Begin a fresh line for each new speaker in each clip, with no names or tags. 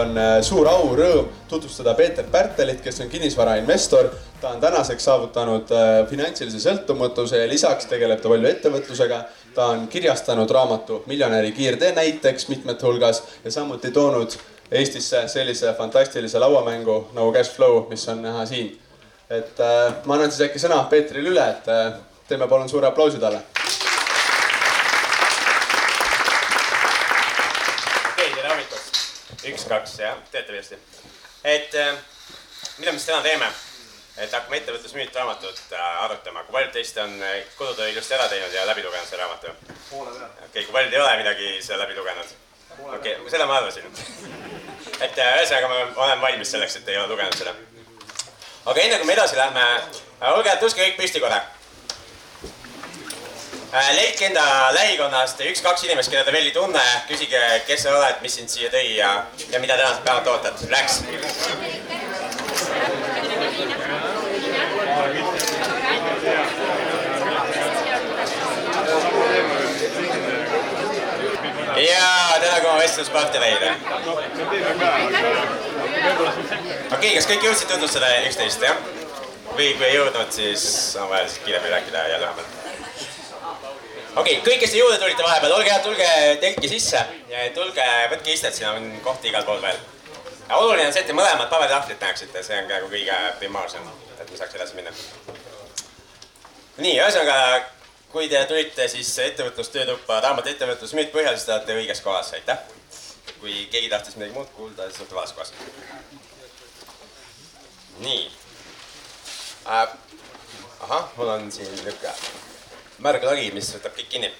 on äh, suur au, rõõm tutvustada Peeter Pärtelit, kes on kinnisvarainvestor. ta on tänaseks saavutanud äh, finantsilise sõltumatuse ja lisaks tegeleb ta palju ettevõtlusega. ta on kirjastanud raamatu Miljonäri kiirtee näiteks mitmete hulgas ja samuti toonud Eestisse sellise fantastilise lauamängu nagu Cash Flow, mis on näha siin. et äh, ma annan siis äkki sõna Peetrile üle, et teeme palun suure aplausi talle
üks, kaks, jah, teate ilusti. et äh, mida me siis täna teeme? et hakkame ettevõtlusmüüt raamatut äh, arutama, kui paljud teist on äh, kodutöö ilusti ära teinud ja läbi lugenud selle raamatu? okei okay,, kui paljud ei ole midagi selle läbi lugenud? okei okay,, seda ma arvasin et ühesõnaga ma olen valmis selleks, et ei ole lugenud seda. aga enne kui me edasi läheme, olge, tõstke kõik püsti korra leidke enda lähikonnast üks-kaks inimest, keda te veel ei tunne, küsige, kes sa oled, mis sind siia tõi ja, ja mida tänasel päeval ootad. Läks. ja täna ka vestluspartnereid. okei okay,, kas kõik jõudsid tutvustada üksteist, jah? või kui ei jõudnud, siis siis kiiremini rääkida ja lühemalt okei okay,, kõik, kes te juurde tulite vahepeal, olge head, tulge telki sisse tulge, võtke istet, siin on kohti igal pool veel. oluline on see, et te mõlemad paberitahvlit näeksite, see on praegu kõige primaarsem, et me saaks edasi minna. nii, ühesõnaga, kui te tulite siis ettevõtlustöötuppa raamat Ettevõtlusmüüt põhjal, siis te olete õiges kohas, aitäh. kui keegi tahtis midagi muud kuulda, siis olete vales kohas. nii äh,. ahah, mul on siin niisugune märg lagi, mis võtab kõik kinni.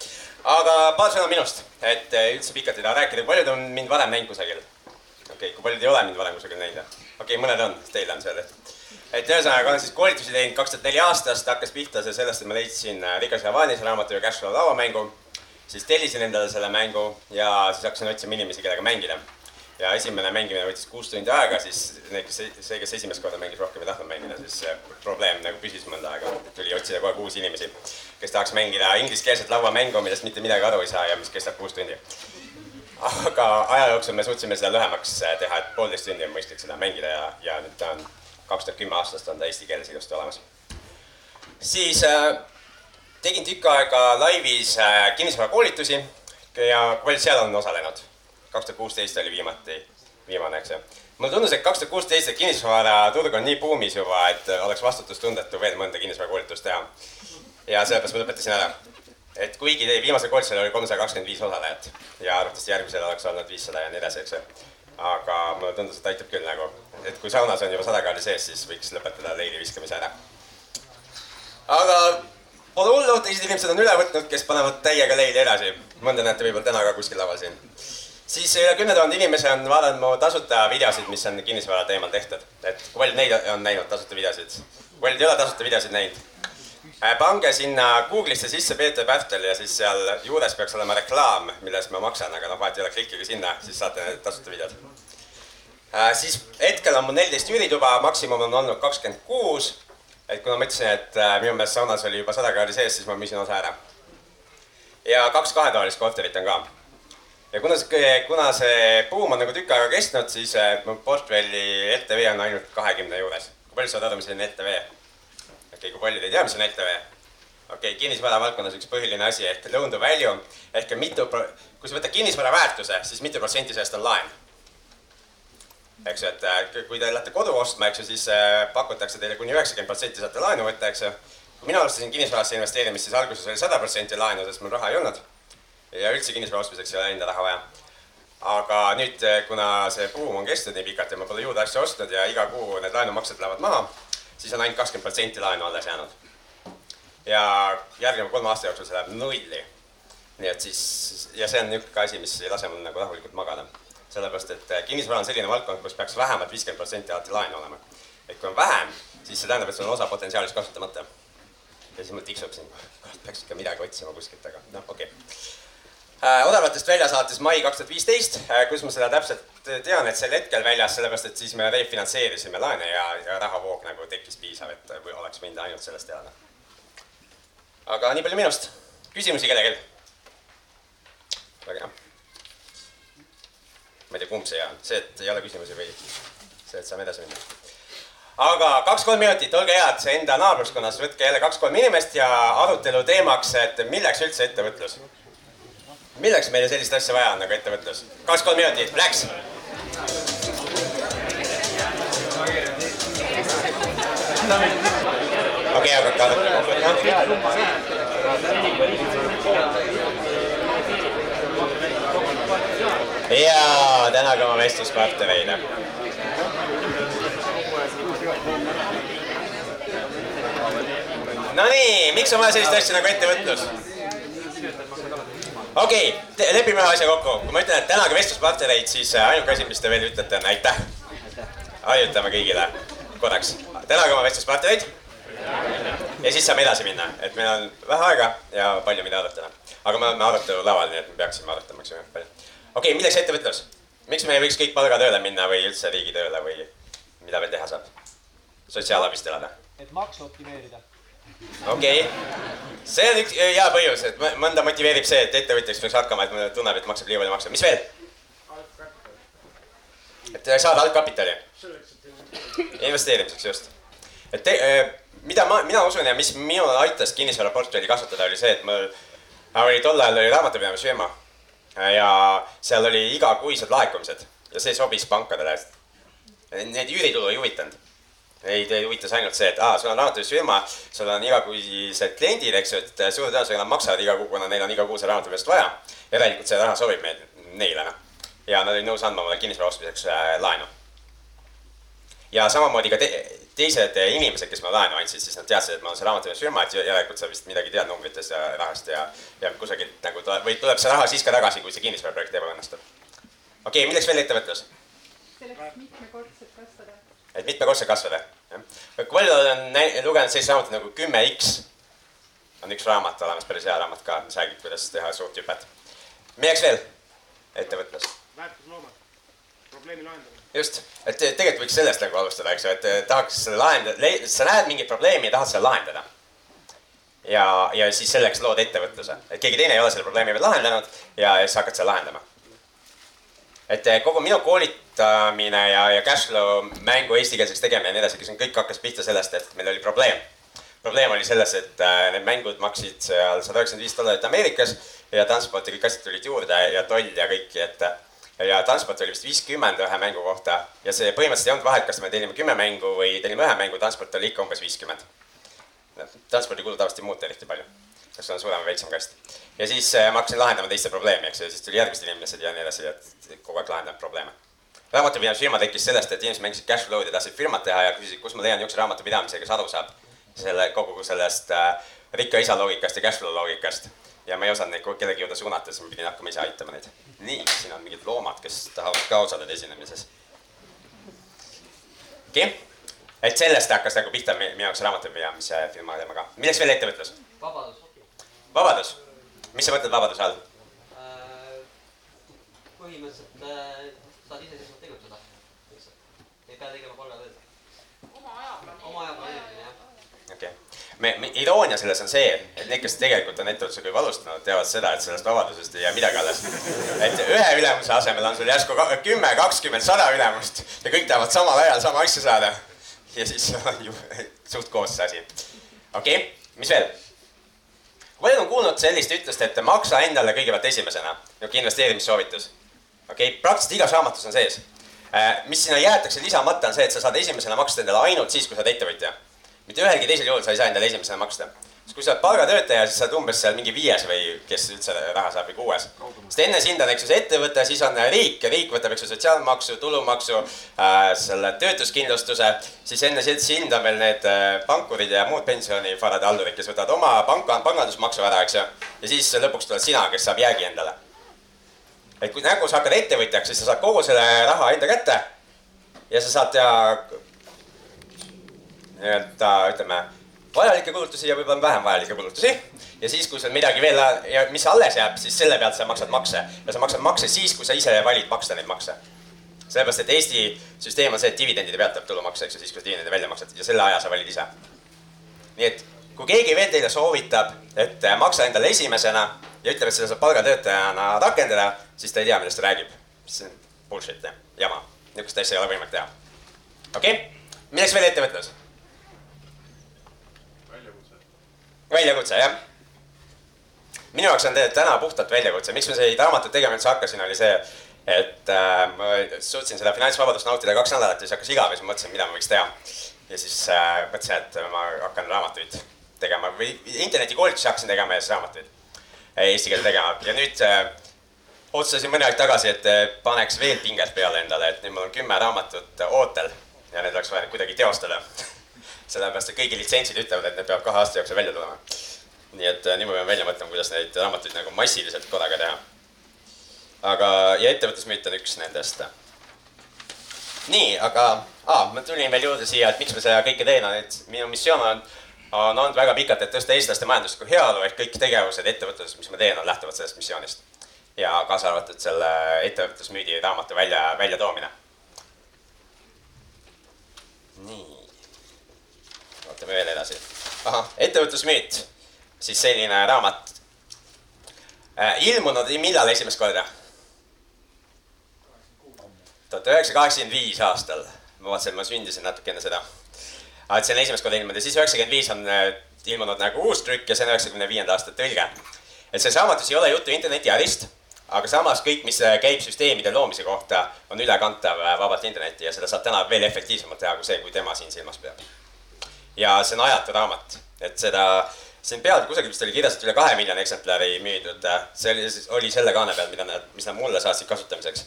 aga paar sõna minust, et eh, üldse pikalt ei taha rääkida, paljud on mind varem näinud kusagil? okei okay,, kui paljud ei ole mind varem kusagil näinud? okei okay,, mõned on, teil on see tehtud. et ühesõnaga olen siis koolitusi teinud kaks tuhat neli aastast, hakkas pihta see sellest, et ma leidsin eh, Rikas Javanis raamatu ja Cashflow lauamängu. siis tellisin endale selle mängu ja siis hakkasin otsima inimesi, kellega mängida ja esimene mängimine võttis kuus tundi aega, siis kes, see, kes esimest korda mängis, rohkem ei tahtnud mängida, siis see probleem nagu püsis mõnda aega. tuli otsida kogu aeg uusi inimesi, kes tahaks mängida ingliskeelset lauamängu, millest mitte midagi aru ei saa ja mis kestab kuus tundi. aga aja jooksul me suutsime seda lühemaks teha, et poolteist tundi on mõistlik seda mängida ja, ja nüüd ta on kaks tuhat kümme aastast on ta eesti keeles ilusti olemas. siis äh, tegin tükk aega laivis äh, kinnisvarakoolitusi ja paljud seal on osalenud kaks tuhat kuusteist oli viimati, viimane, eks ju. mulle tundus, et kaks tuhat kuusteist see kinnisvaraturg on nii buumis juba, et oleks vastutustundetu veel mõnda kinnisvarakoolitust teha. ja sellepärast ma lõpetasin ära. et kuigi viimasel koolitusel oli kolmsada kakskümmend viis osalejat ja arvatavasti järgmisel oleks olnud viissada ja nii edasi, eks ju. aga mulle tundus, et aitab küll nagu, et kui saunas on juba sada kraadi sees, siis võiks lõpetada leili viskamise ära. aga pole hullu, teised inimesed on üle võtnud, kes panevad täiega leili edasi. mõnda näete võib-olla täna ka kuskil laval siin siis üle kümne tuhande inimese on vaadanud mu tasuta videosid, mis on kinnisvara teemal tehtud. et kui paljud neid on näinud, tasuta videosid? kui paljud ei ole tasuta videosid näinud? Äh, pange sinna Google'isse sisse Peeter Pärtel ja siis seal juures peaks olema reklaam, mille eest ma maksan, aga noh, vahet ei ole, klikkige sinna, siis saate need tasuta videod. Äh, siis hetkel on mul neliteist üürituba, maksimum on olnud kakskümmend kuus. et kuna ma ütlesin, et äh, minu meelest saunas oli juba sada kraadi sees, siis ma müüsin osa ära. ja kaks kahetoalist korterit on ka ja kuna see, kuna see buum on nagu tükk aega kestnud, siis äh, mu portfelli LTV on ainult kahekümne juures. kui paljud saavad aru, mis on LTV? okei okay,, kui paljud ei tea, mis on LTV? okei okay,, kinnisvara valdkonnas üks põhiline asi ehk loan to value ehk mitu, kui sa võtad kinnisvara väärtuse, siis mitu protsenti sellest on laen. eks ju, et äh, kui te lähete kodu ostma, eks ju, siis äh, pakutakse teile kuni üheksakümmend protsenti saate laenu võtta, eks ju. kui mina alustasin kinnisvarasse investeerimist, siis alguses oli sada protsenti laenu, sest mul raha ei olnud ja üldse kinnisvara ostmiseks ei ole enda raha vaja. aga nüüd, kuna see buum on kestnud nii pikalt ja ma pole juurde asju ostnud ja iga kuu need laenumaksed lähevad maha, siis on ainult kakskümmend protsenti laenu alles jäänud. ja järgneva kolme aasta jooksul see läheb nulli. nii et siis, ja see on niisugune asi, mis ei lase mul nagu rahulikult magada. sellepärast, et kinnisvara on selline valdkond, kus peaks vähemalt viiskümmend protsenti alati laenu olema. et kui on vähem, siis see tähendab, et sul on osa potentsiaalist kasutamata. ja siis mul tiksub siin, peaks ikka midagi otsima kuskilt, aga noh, okei okay odavatest väljas alates mai kaks tuhat viisteist, äh, kus ma seda täpselt tean, et sel hetkel väljas, sellepärast et siis me refinantseerisime laene ja, ja rahavoog nagu tekkis piisav, et oleks võinud ainult sellest elada. aga nii palju minust. küsimusi kellelgi? väga hea. ma ei tea, kumb see on, see, et ei ole küsimusi või see, et saame edasi minna. aga kaks-kolm minutit, olge head, enda naabruskonnas võtke jälle kaks-kolm inimest ja arutelu teemaks, et milleks üldse ettevõtlus. Milleks meile sellist asja vaja on nagu ettevõtlus? kaks-kolm minutit, läks. okei hakake arutama kokku ja tänage oma vestluspartnereid. Nonii, miks on vaja sellist asja nagu ettevõtlus? Okei okay,, lepime ühe asja kokku. kui ma ütlen, et tänage vestluspartnereid, siis äh, ainuke asi, mis te veel ütlete, on aitäh. harjutame kõigile korraks. tänage oma vestluspartnereid. ja siis saame edasi minna, et meil on vähe aega ja palju, mida arutada. aga me oleme arutelu laval, nii et me peaksime arutama, eks ju, palju okei okay,, milleks ettevõtlus? miks me ei võiks kõik palgatööle minna või üldse riigitööle või mida veel teha saab? sotsiaalabist elada?
et maksu optimeerida.
Okei okay., see on üks hea põhjus, et mõnda motiveerib see, et ettevõtjaks peaks hakkama, et tunneb, et maksab liiga palju makse, mis veel? et saada algkapitali. investeerimiseks just. et te, äh, mida ma, mina usun ja mis minul aitas kinnisvaraportfelli kasvatada, oli see, et mul oli tol ajal oli raamatupidamisfirma ja seal oli igakuised laekumised ja see sobis pankadele. Need üüritulu ei huvitanud. Neid huvitas ainult see, et aa, sul on raamatupidamisfirma, sul on igakuised kliendid, eks ju, et suure tõenäosusega nad maksavad iga kuu, kuna neil on igakuuse raamatupidamist vaja. järelikult see raha sobib meil, neile noh. ja nad olid nõus andma mulle kinnisvara ostmiseks äh, laenu. ja samamoodi ka te teised inimesed, kes mulle laenu andsid, siis nad teadsid, et ma olen see raamatupidamisfirma, et järelikult sa vist midagi tead numbritest ja rahast ja, ja kusagilt nagu tuleb, või tuleb see raha siis ka tagasi, kui see kinnisvaraprojekt ebaõnnestub. okei okay,, milleks veel ettevõtlus?
selleks mitmekordselt.
Et mitmekordselt kasvada, kui palju olen lugenud sellist raamatut nagu Kümme X, on üks raamat olemas, päris hea raamat ka, mis räägib, kuidas teha suurt hüpet. milleks veel ettevõtlus?
väärtusloomad, probleemi lahendamine
just, et tegelikult võiks sellest nagu alustada, eks ju, et tahaks selle lahendada, sa näed mingit probleemi ja tahad seda lahendada. ja, ja siis selleks lood ettevõtluse, et keegi teine ei ole selle probleemi veel lahendanud ja siis hakkad seda lahendama. Et eh, kogu minu koolitamine ja, ja cashflow mängu eestikeelseks tegemine ja nii edasi, see kõik hakkas pihta sellest, et meil oli probleem. probleem oli selles, et äh, need mängud maksid seal sada üheksakümmend viis dollarit Ameerikas ja transport ja kõik asjad tulid juurde ja toll ja kõik, et ja transport oli vist viiskümmend ühe mängu kohta ja see põhimõtteliselt ei olnud vahet, kas me tellime kümme mängu või tellime ühe mängu, transport oli ikka umbes viiskümmend. transpordikulud tavaliselt ei muutu eriti palju, kas sul on suurem või väiksem kast. ja siis äh, ma hakkasin lahendama teiste probleemi, eks ju, ja siis tuli järgmised inimesed ja nii edasi, et kogu aeg lahendame probleeme. raamatupidamisfirma tekkis sellest, et inimesed mängisid cash flow'd ja tahtsid firmat teha ja küsisid, kus ma leian niisuguse raamatupidamise, kes aru saab selle kogu sellest äh, rikka isa loogikast ja cash flow loogikast ja ma ei osanud neid kellegi juurde suunata, siis ma pidin hakkama ise aitama neid. nii, siin on mingid loomad, kes tahavad ka osaleda esinemises. okei okay., et sellest hakkas nagu pihta minu jaoks raamatupidamise firma teemaga. milleks veel ettevõtlus?
vabadus.
Vabadus, mis sa mõtled vabaduse all
äh,? põhimõtteliselt äh, saad iseseisvalt tegutseda, lihtsalt. ei pea tegema palgatööd.
oma aja planeerimine.
oma aja planeerimine, jah.
okei okay me, me, iroonia selles on see, et need, kes tegelikult on ettevõtlusega juba alustanud, teavad seda, et sellest vabadusest ei jää midagi alles. et ühe ülemuse asemel on sul järsku kümme, kakskümmend, sada ülemust ja kõik tahavad samal ajal sama asja saada. ja siis on ju suht koos see asi. okei okay., mis veel? Palju on kuulnud sellist ütlust, et maksa endale kõigepealt esimesena, niisugune investeerimissoovitus. okei okay., praktiliselt igas raamatus on sees. Äh, mis sinna jäetakse lisamata, on see, et sa saad esimesena maksta endale ainult siis, kui sa oled ettevõtja mitte ühelgi teisel juhul sa ei saa endale esimesena maksta. Sest kui sa oled palgatöötaja, siis sa oled umbes seal mingi viies või kes üldse raha saab või kuues. sest enne sind on, eks ju, see ettevõte, siis on riik ja riik võtab, eks ju, sotsiaalmaksu, tulumaksu äh,, selle töötuskindlustuse. siis enne sind on veel need äh, pankurid ja muud pensionivarade haldurid, kes võtavad oma panka, pangandusmaksu ära, eks ju. ja siis lõpuks tuled sina, kes saab jäägi endale. et kui nagu sa hakkad ettevõtjaks, siis sa saad kogu selle raha enda kätte ja sa saad teha nii-öelda ütleme, vajalikke kulutusi ja võib-olla vähem vajalikke kulutusi. ja siis, kui sul midagi veel ja mis alles jääb, siis selle pealt sa maksad makse ja sa maksad makse siis, kui sa ise valid maksta neid makse. sellepärast, et Eesti süsteem on see, et dividendide pealt tuleb tulumaks, eks ju, siis kui sa dividende välja maksad ja selle aja sa valid ise. nii et kui keegi veel teile soovitab, et maksa endale esimesena ja ütleb, et seda saab palgatöötajana rakendada, siis ta ei tea, millest ta räägib. bullshit'i, jama. niisugust asja ei ole võimalik teha. okei okay?, milleks veel ettevõtlus? Väljakutse, jah. minu jaoks on tegelikult täna puhtalt väljakutse, miks ma neid raamatuid tegema üldse hakkasin, oli see, et äh, ma suutsin seda finantsvabadust nautida kaks nädalat ja siis hakkas igav ja siis ma mõtlesin, mida ma võiks teha. ja siis äh, mõtlesin, et ma hakkan raamatuid tegema või internetikoolitusi hakkasin tegema ja siis raamatuid eesti keelde tegema ja nüüd äh, otsustasin mõni aeg tagasi, et äh, paneks veel pinget peale endale, et nüüd mul on kümme raamatut äh, ootel ja need oleks vaja kuidagi teostada sellepärast, et kõigi litsentsid ütlevad, et need peavad kahe aasta jooksul välja tulema. nii et äh, nüüd ma pean välja mõtlema, kuidas neid raamatuid nagu massiliselt korraga teha. aga, ja ettevõtlusmüüt on üks nendest. nii, aga ah,, ma tulin veel juurde siia, et miks ma seda kõike teen, et minu missioon on, on olnud väga pikalt, et tõsta eestlaste majanduslikku heaolu, ehk kõik tegevused ettevõtluses, mis ma teen, on lähtuvad sellest missioonist. ja kaasa arvatud selle ettevõtlusmüüdi raamatu välja, väljatoomine. nii vaatame veel edasi. ahah, ettevõtlusmüüt, siis selline raamat äh,. ilmunud millal esimest korda? tuhat üheksasada kaheksakümmend viis aastal. ma vaatasin, ma sündisin natuke enne seda. et see on esimest korda ilmunud ja siis üheksakümmend viis on äh, ilmunud nagu uus trükk ja see on üheksakümne viienda aasta tõlge. et selles raamatus ei ole juttu internetiärist, aga samas kõik, mis äh, käib süsteemide loomise kohta, on ülekantav vabalt internetti ja seda saab täna veel efektiivsemalt teha kui see, kui tema siin silmas peab ja see on ajatu raamat, et seda, siin peal kusagil vist oli kirjas, et üle kahe miljoni eksemplari müüdud. see oli, oli selle kaane peal, mida nad, mis nad mulle saatsid kasutamiseks.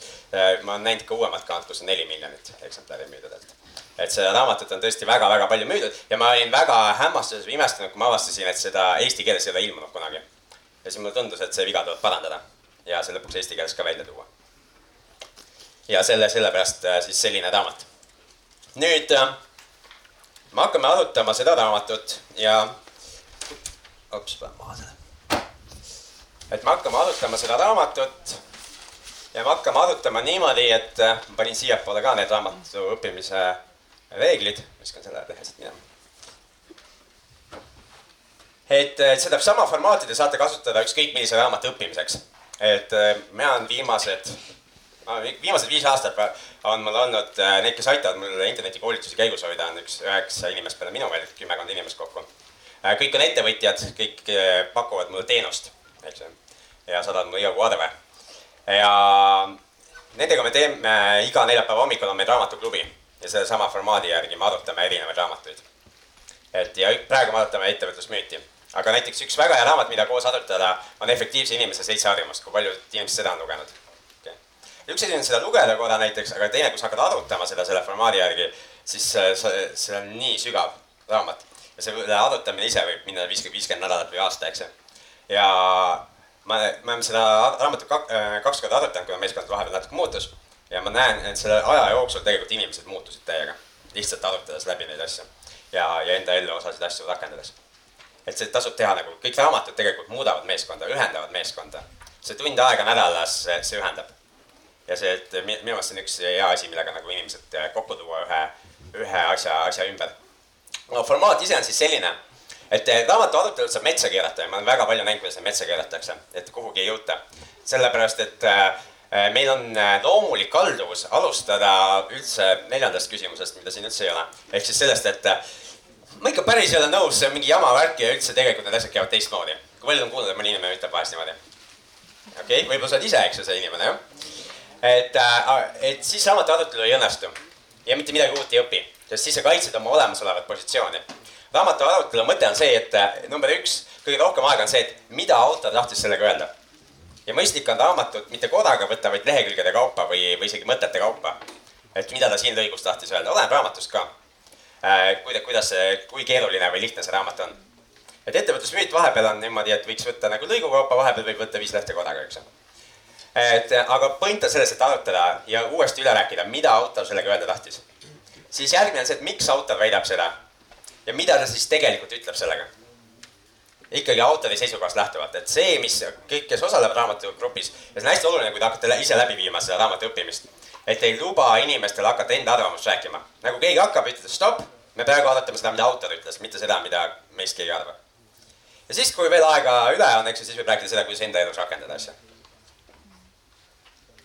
ma olen näinud ka uuemat kaant, kus on neli miljonit eksemplari müüdud, et et seda raamatut on tõesti väga-väga palju müüdud ja ma olin väga hämmastuses või imestunud, kui ma avastasin, et seda eesti keeles ei ole ilmunud kunagi. ja siis mulle tundus, et see viga tuleb parandada ja see lõpuks eesti keeles ka välja tuua. ja selle, sellepärast äh, siis selline raamat. nüüd äh, me hakkame arutama seda raamatut ja, ops, panen maha selle. et me hakkame arutama seda raamatut ja me hakkame arutama niimoodi, et äh, ma panin siiapoole ka need raamatu õppimise reeglid, viskan selle lehe siit minema. et, et seda sama formaati te saate kasutada ükskõik millise raamatu õppimiseks. et äh, mina olen viimased viimased viis aastat on mul olnud äh, need, kes aitavad mul internetikoolitusi käigus hoida, on üks üheksa inimest peale minu veel, kümmekond inimest kokku. Äh, kõik on ettevõtjad, kõik äh, pakuvad mulle teenust, eks ju, ja saadavad mulle iga kuu arve. ja nendega me teeme, iga neljapäeva hommikul on meil raamatuklubi ja sellesama formaadi järgi me arutame erinevaid raamatuid. et ja praegu me arutame ettevõtlusmüüti aga näiteks üks väga hea raamat, mida koos arutada, on Efektiivse inimese seitse harjumust, kui paljud inimesed seda on lugenud üks asi on seda lugeda korra näiteks, aga teine, kui sa hakkad arutama seda selle formaadi järgi, siis see, see on nii sügav raamat. ja selle arutamine ise võib minna viiskümmend, viiskümmend nädalat või aasta, eks ju. ja ma, me oleme seda raamatut äh, kaks korda arutanud, kuna meeskond vahepeal natuke muutus. ja ma näen, et selle aja jooksul tegelikult inimesed muutusid täiega, lihtsalt arutades läbi neid asju ja, ja enda ellu osasid asju rakendades. et see tasub teha nagu, kõik raamatud tegelikult muudavad meeskonda, ühendavad meeskonda. see tund aega nädalas, see ühendab ja see, et minu meelest see on üks hea asi, millega nagu inimesed äh, kokku tuua ühe, ühe asja, asja ümber. no formaat ise on siis selline, et äh, raamatu arutelud saab metsa keerata ja ma olen väga palju näinud, kuidas metsa keeratakse, et kuhugi ei jõuta. sellepärast, et äh, meil on loomulik kalduvus alustada üldse neljandast küsimusest, mida siin üldse ei ole. ehk siis sellest, et ma ikka päris ei ole nõus, see on mingi jama värk ja üldse tegelikult need asjad käivad teistmoodi. kui palju on kuulnud, et mõni inimene ütleb vahest niimoodi? okei okay,, võib-olla sa oled ise, eks ju, see inimene, jah et, äh, et siis raamatu arutelu ei õnnestu ja mitte midagi uut ei õpi, sest siis sa kaitsed oma olemasolevat positsiooni. raamatu arutelu mõte on see, et äh, number üks, kõige rohkem aega on see, et mida autor tahtis sellega öelda. ja mõistlik on raamatut mitte korraga võtta, vaid lehekülgede kaupa või, või isegi mõtete kaupa. et mida ta siin lõigus tahtis öelda, oleneb raamatust ka. Äh, kuida-, kuidas see, kui keeruline või lihtne see raamat on. et ettevõtlusmüüt vahepeal on niimoodi, et võiks võtta nagu lõigu kaupa, vahepeal võib võtta viis lehte korraga, eks ju et aga point on selles, et arutada ja uuesti üle rääkida, mida autor sellega öelda tahtis. siis järgmine on see, et miks autor väidab seda ja mida ta siis tegelikult ütleb sellega. ikkagi autori seisukohast lähtuvalt, et see, mis kõik, kes osalevad raamatugrupis ja see on hästi oluline, kui te hakkate ise läbi viima seda raamatu õppimist. et ei luba inimestel hakata enda arvamust rääkima. nagu keegi hakkab, ütlete stopp, me praegu arutame seda, mida autor ütles, mitte seda, mida meist keegi arvab. ja siis, kui veel aega üle on, eks ju, siis võib rääkida seda, kuidas enda elus rakendada asja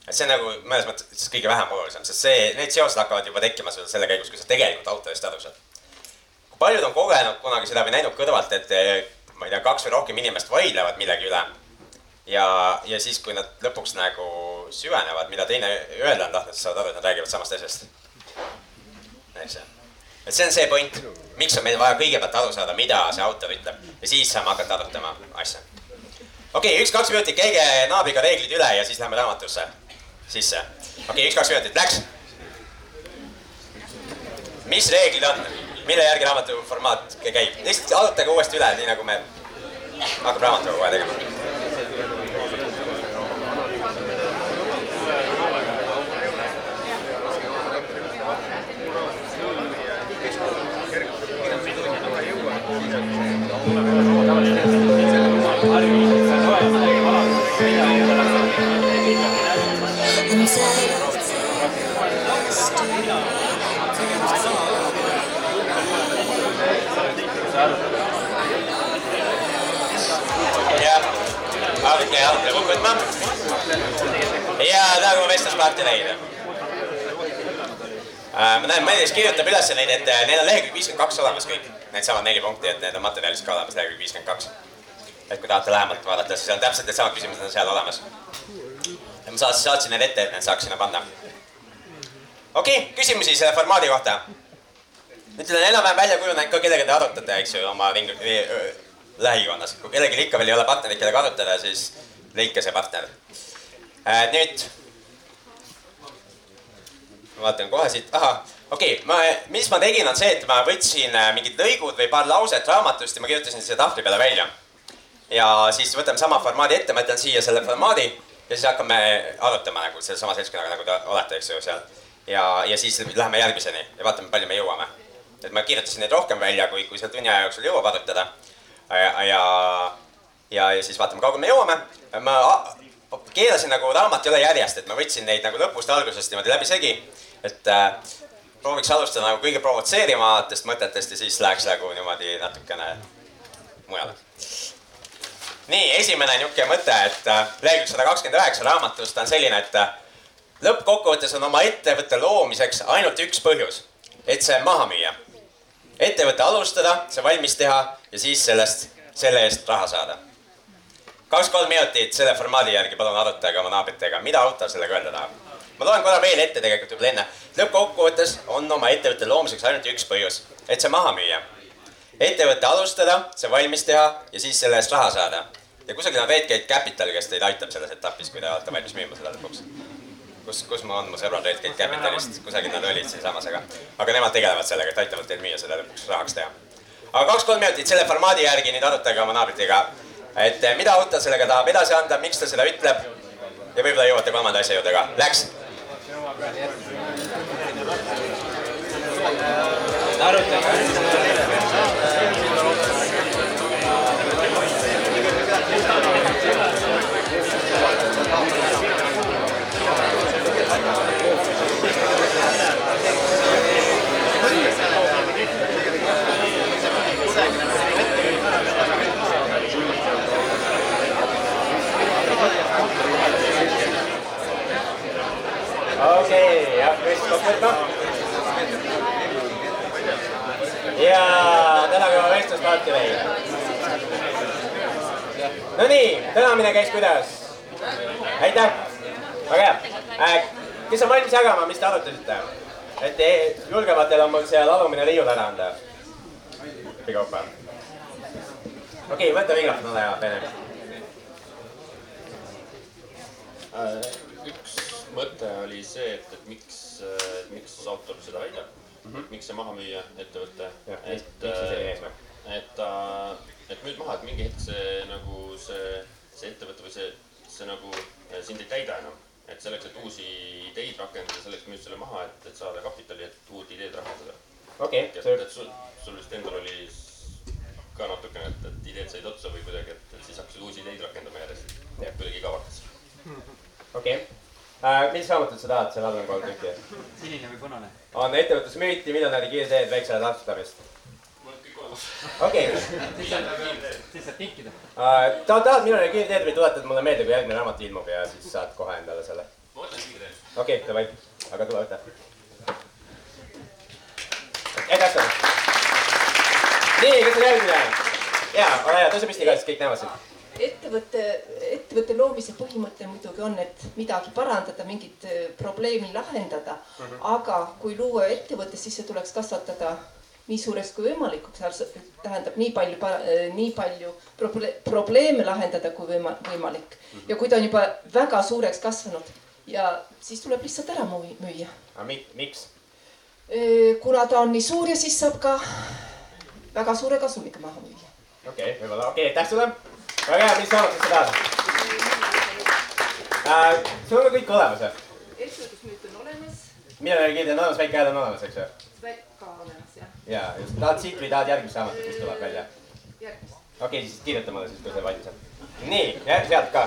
et see on nagu mõnes mõttes kõige vähem olulisem, sest see, need seosed hakkavad juba tekkima sul selle käigus, kui sa tegelikult autorist aru saad. kui paljud on kogenud kunagi seda või näinud kõrvalt, et eh, ma ei tea, kaks või rohkem inimest vaidlevad millegi üle. ja, ja siis, kui nad lõpuks nagu süvenevad, mida teine öelda on tahtnud, siis saavad aru, et nad räägivad samast asjast. eks ju et see on see point, miks on meil vaja kõigepealt aru saada, mida see autor ütleb ja siis saame hakata arutama asja. okei okay,, üks-kaks minutit, käige naabriga reeglid üle ja siis läheme raamatusse sisse. okei okay,, üks-kaks minutit, läks. mis reeglid on, mille järgi raamatu formaat käib? lihtsalt arutage uuesti üle, nii nagu me hakkab raamatuga kohe tegema. jah, ja tahame vestlusparti leida. ma näen, Madis kirjutab üles neid, et äh, neil on lehekülg viiskümmend kaks olemas kõik, needsamad neli punkti, et need on materjalis ka olemas, lehekülg viiskümmend kaks. et kui tahate lähemalt vaadata, siis on täpselt needsamad küsimused on seal olemas. ma saatsin, saatsin need ette, et need saaks sinna panna. okei okay,, küsimusi selle formaadi kohta. nüüd teil on enam-vähem välja kujunenud ka, kellega te arutate, eks ju, oma ring, lähikonnas. kui kellelgi ikka veel ei ole partnerit, kellega arutada, siis leidke see partner. Nüüd. ma vaatan kohe siit, ahah, okei okay,, ma, mis ma tegin, on see, et ma võtsin äh, mingid lõigud või paar lauset raamatust ja ma kirjutasin selle tahvli peale välja. ja siis võtame sama formaadi ette, ma jätan siia selle formaadi ja siis hakkame arutama nagu sellesama seltskonnaga, nagu te olete, eks ju, seal. ja, ja siis läheme järgmiseni ja vaatame, palju me jõuame. et ma kirjutasin neid rohkem välja, kui, kui seal tunni aja jooksul jõuab arutada ja, ja, ja, ja siis vaatame, kaugele me jõuame. ma keelasin nagu raamat ei ole järjest, et ma võtsin neid nagu lõpust algusest niimoodi läbisegi. et äh, prooviks alustada nagu kõige provotseerivamatest mõtetest ja siis läheks nagu niimoodi natukene mujale. nii, esimene niisugune mõte, et äh, lehekülg sada kakskümmend üheksa raamatust on selline, et äh, lõppkokkuvõttes on oma ettevõtte loomiseks ainult üks põhjus, et see maha müüa ettevõtte alustada, see valmis teha ja siis sellest, selle eest raha saada. Kaks-kolm minutit selle formaadi järgi palun arutage oma naabritega, mida autor sellega öelda tahab. ma loen korra veel ette tegelikult juba enne. lõppkokkuvõttes on oma ettevõtte loomiseks ainult üks põhjus, et see maha müüa. ettevõtte alustada, see valmis teha ja siis selle eest raha saada. ja kusagil on Redgate Capital, kes teid aitab selles etapis, kui te olete valmis müüma seda lõpuks kus, kus ma on mu sõbrad Redgate Capitalist, kusagil nad olid siinsamas, aga, aga nemad tegelevad sellega, et aitavad teil müüa seda lõpuks rahaks teha. aga kaks-kolm minutit selle formaadi järgi nüüd arutage oma naabritega, et eh, mida autor sellega tahab edasi anda, miks ta seda ütleb. ja võib-olla jõuate kolmanda asja juurde ka, läks. okei ja tänapäeva vestlusparti veel. Nonii, tänamine käis kuidas? aitäh, väga hea äh,. kes on valmis jagama, mis te arutasite? et eh, julgematel on mul seal alumine riiul ära anda. Pikaupa. okei okay,, võta mikrofon ole hea, Vene.
üks mõte oli see, et, et miks, miks autor seda väidab mm, -hmm. miks see maha müüa ettevõte, et,
eesmärk?
et ta, et müüd maha, et mingi hetk see nagu see, see ettevõte või see, see nagu eh, sind ei täida enam. et selleks, et uusi ideid rakendada, selleks müüd selle maha, et, et saada kapitali, et uut ideed rakendada.
okei
et,
okay,,
et sul, sul vist endal oli ka natukene, et, et ideed said otsa või kuidagi, et, et siis hakkasid uusi ideid rakendama järjest. kuidagi igav hakkas.
okei okay. uh,. mis raamatut sa tahad, seal all on kolm tükki.
sinine või punane?
on ettevõtlusmüüti, miljonäri kiirteed, väiksele lapsestamist. okei
siis saad tikkida.
tahad, tahad miljonäri kiirteed või tuletad mulle meelde, kui järgmine raamat ilmub ja siis saad kohe endale selle.
ma mõtlen,
okei okay,, davai, aga tule võta. edasi ole. nii, kes on järgmine? ja, ole hea, tõuse püsti ka, siis kõik näevad sind.
Ettevõtte, ettevõtte loomise põhimõte muidugi on, et midagi parandada, mingit äh, probleemi lahendada mm. -hmm. aga kui luua ettevõte, siis see tuleks kasvatada nii suureks kui võimalikuks, tähendab nii palju, nii palju proble probleeme lahendada kui võima võimalik. ja kui ta on juba väga suureks kasvanud ja siis tuleb lihtsalt ära müüa.
aga mi miks?
kuna ta on nii suur ja siis saab ka väga suure kasumiga maha müüa.
okei okay,, võib-olla, okei okay,, aitäh sulle. Väga hea, mis mis sa tahad äh,? sul on kõik olemas või?
ettevõtlusmüüt on olemas.
kirja on olemas, väike hääl on olemas, eks ju?
ka olemas jah.
ja just, tahad siit või tahad järgmist raamatut, mis tuleb välja?
järgmist.
okei okay,, siis kirjuta mulle siis, kui see valmis on. nii, sealt ka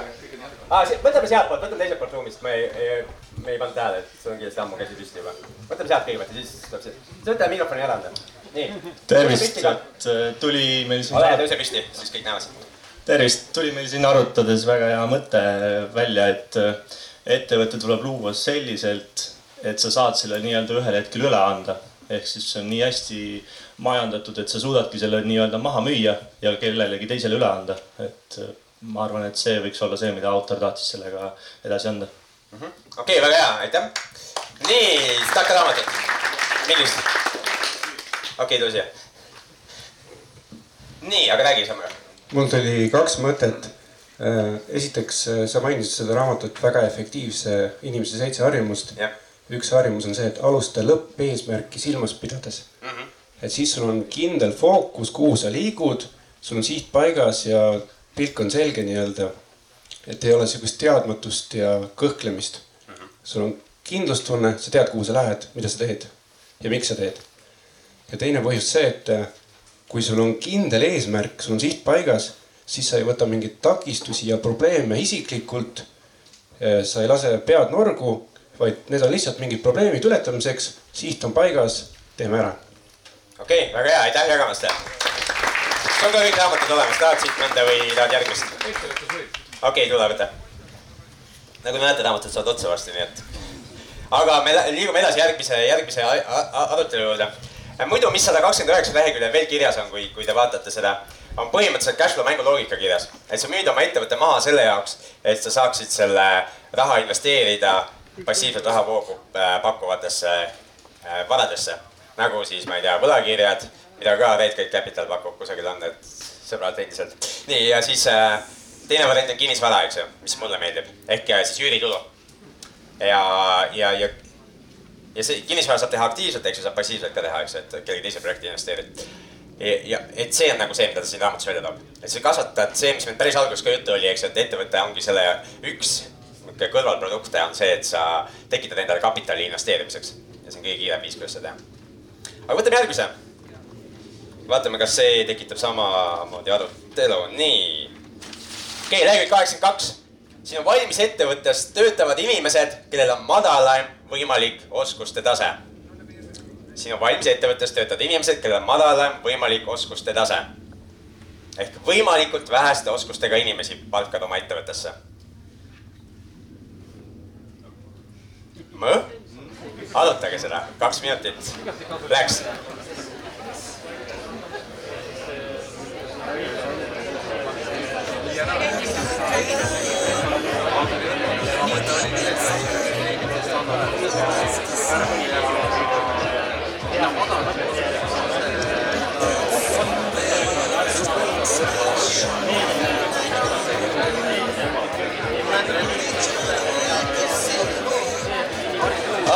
ah,. võtame sealtpoolt, võtame teiselt poolt ruumist, me ei, ei, me ei pannud tähele, et sul on kindlasti ammu käsi püsti juba. võtame sealt kõigepealt ja siis tuleb see. sa võta mikrofoni ära anda. nii.
tervist, et äh, tuli meil siin.
ole hea, tõuse püsti, siis kõik näevad sind.
Tervist, tuli meil siin arutades väga hea mõte välja, et äh, ettevõte tuleb luua selliselt, et sa saad selle nii-öelda ühel hetkel üle anda. ehk siis see on nii hästi majandatud, et sa suudadki selle nii-öelda maha müüa ja kellelegi teisele üle anda, et äh, ma arvan, et see võiks olla see, mida autor tahtis sellega edasi anda
-hmm.. okei väga hea, aitäh. nii, Staka raamatut. millist? okei okay,, too siia. nii, aga räägi, Samuel.
Mul tuli kaks mõtet. esiteks, sa mainisid seda raamatut Väga efektiivse inimese seitse harjumust. üks harjumus on see, et alusta lõppeesmärki silmas pidades mm. -hmm. et siis sul on kindel fookus, kuhu sa liigud, sul on siht paigas ja pilk on selge nii-öelda. et ei ole sihukest teadmatust ja kõhklemist. sul on kindlustunne, sa tead, kuhu sa lähed, mida sa teed ja miks sa teed. ja teine põhjus see, et kui sul on kindel eesmärk, sul on siht paigas, siis sa ei võta mingeid takistusi ja probleeme isiklikult. sa ei lase pead norgu, vaid need on lihtsalt mingid probleemid ületamiseks, siht on paigas, teeme ära.
okei okay,, väga hea, aitäh jagamast sul ka kõik raamatud olemas, tahad siit mõnda või tahad järgmist? okei okay,, tule võta. nagu te näete, raamatud saavad otsa varsti, nii et. aga me liigume edasi järgmise, järgmise arutelu juurde. Muidu, mis sada kakskümmend üheksa lehekülje veel kirjas on, kui, kui te vaatate seda, on põhimõtteliselt cashflow mängu loogika kirjas. et sa müüd oma ettevõtte maha selle jaoks, et sa saaksid selle raha investeerida passiivset rahavoogu äh, pakkuvatesse äh, varadesse. nagu siis, ma ei tea, võlakirjad mida ka Red Gate Capital pakub kusagil on need sõbrad endiselt. nii ja siis äh, teine variant on kinnisvara, eks ju, mis mulle meeldib ehk siis üüritulu. ja, ja, ja, ja see kinnisvara saab teha aktiivselt, eks ju, saab passiivselt ka teha, eks ju, et kellegi teise projekti investeerid. ja, ja et see on nagu see, mida ta siin raamatus välja toob, et sa kasvatad see, mis meil päris alguses ka juttu oli, eks ju, et ettevõte ongi selle üks kõrvalprodukte on see, et sa tekitad endale kapitali investeerimiseks ja see on kõige kiirem viis, kuidas seda teha. aga võtame järgmise vaatame, kas see tekitab samamoodi arutelu, nii. okei okay,, lehekülg kaheksakümmend kaks. siin on valmis ettevõttes töötavad inimesed, kellel on madalaim võimalik oskuste tase. siin on valmis ettevõttes töötavad inimesed, kellel on madalaim võimalik oskuste tase. ehk võimalikult väheste oskustega inimesi palkad oma ettevõttesse. arutage seda, kaks minutit läks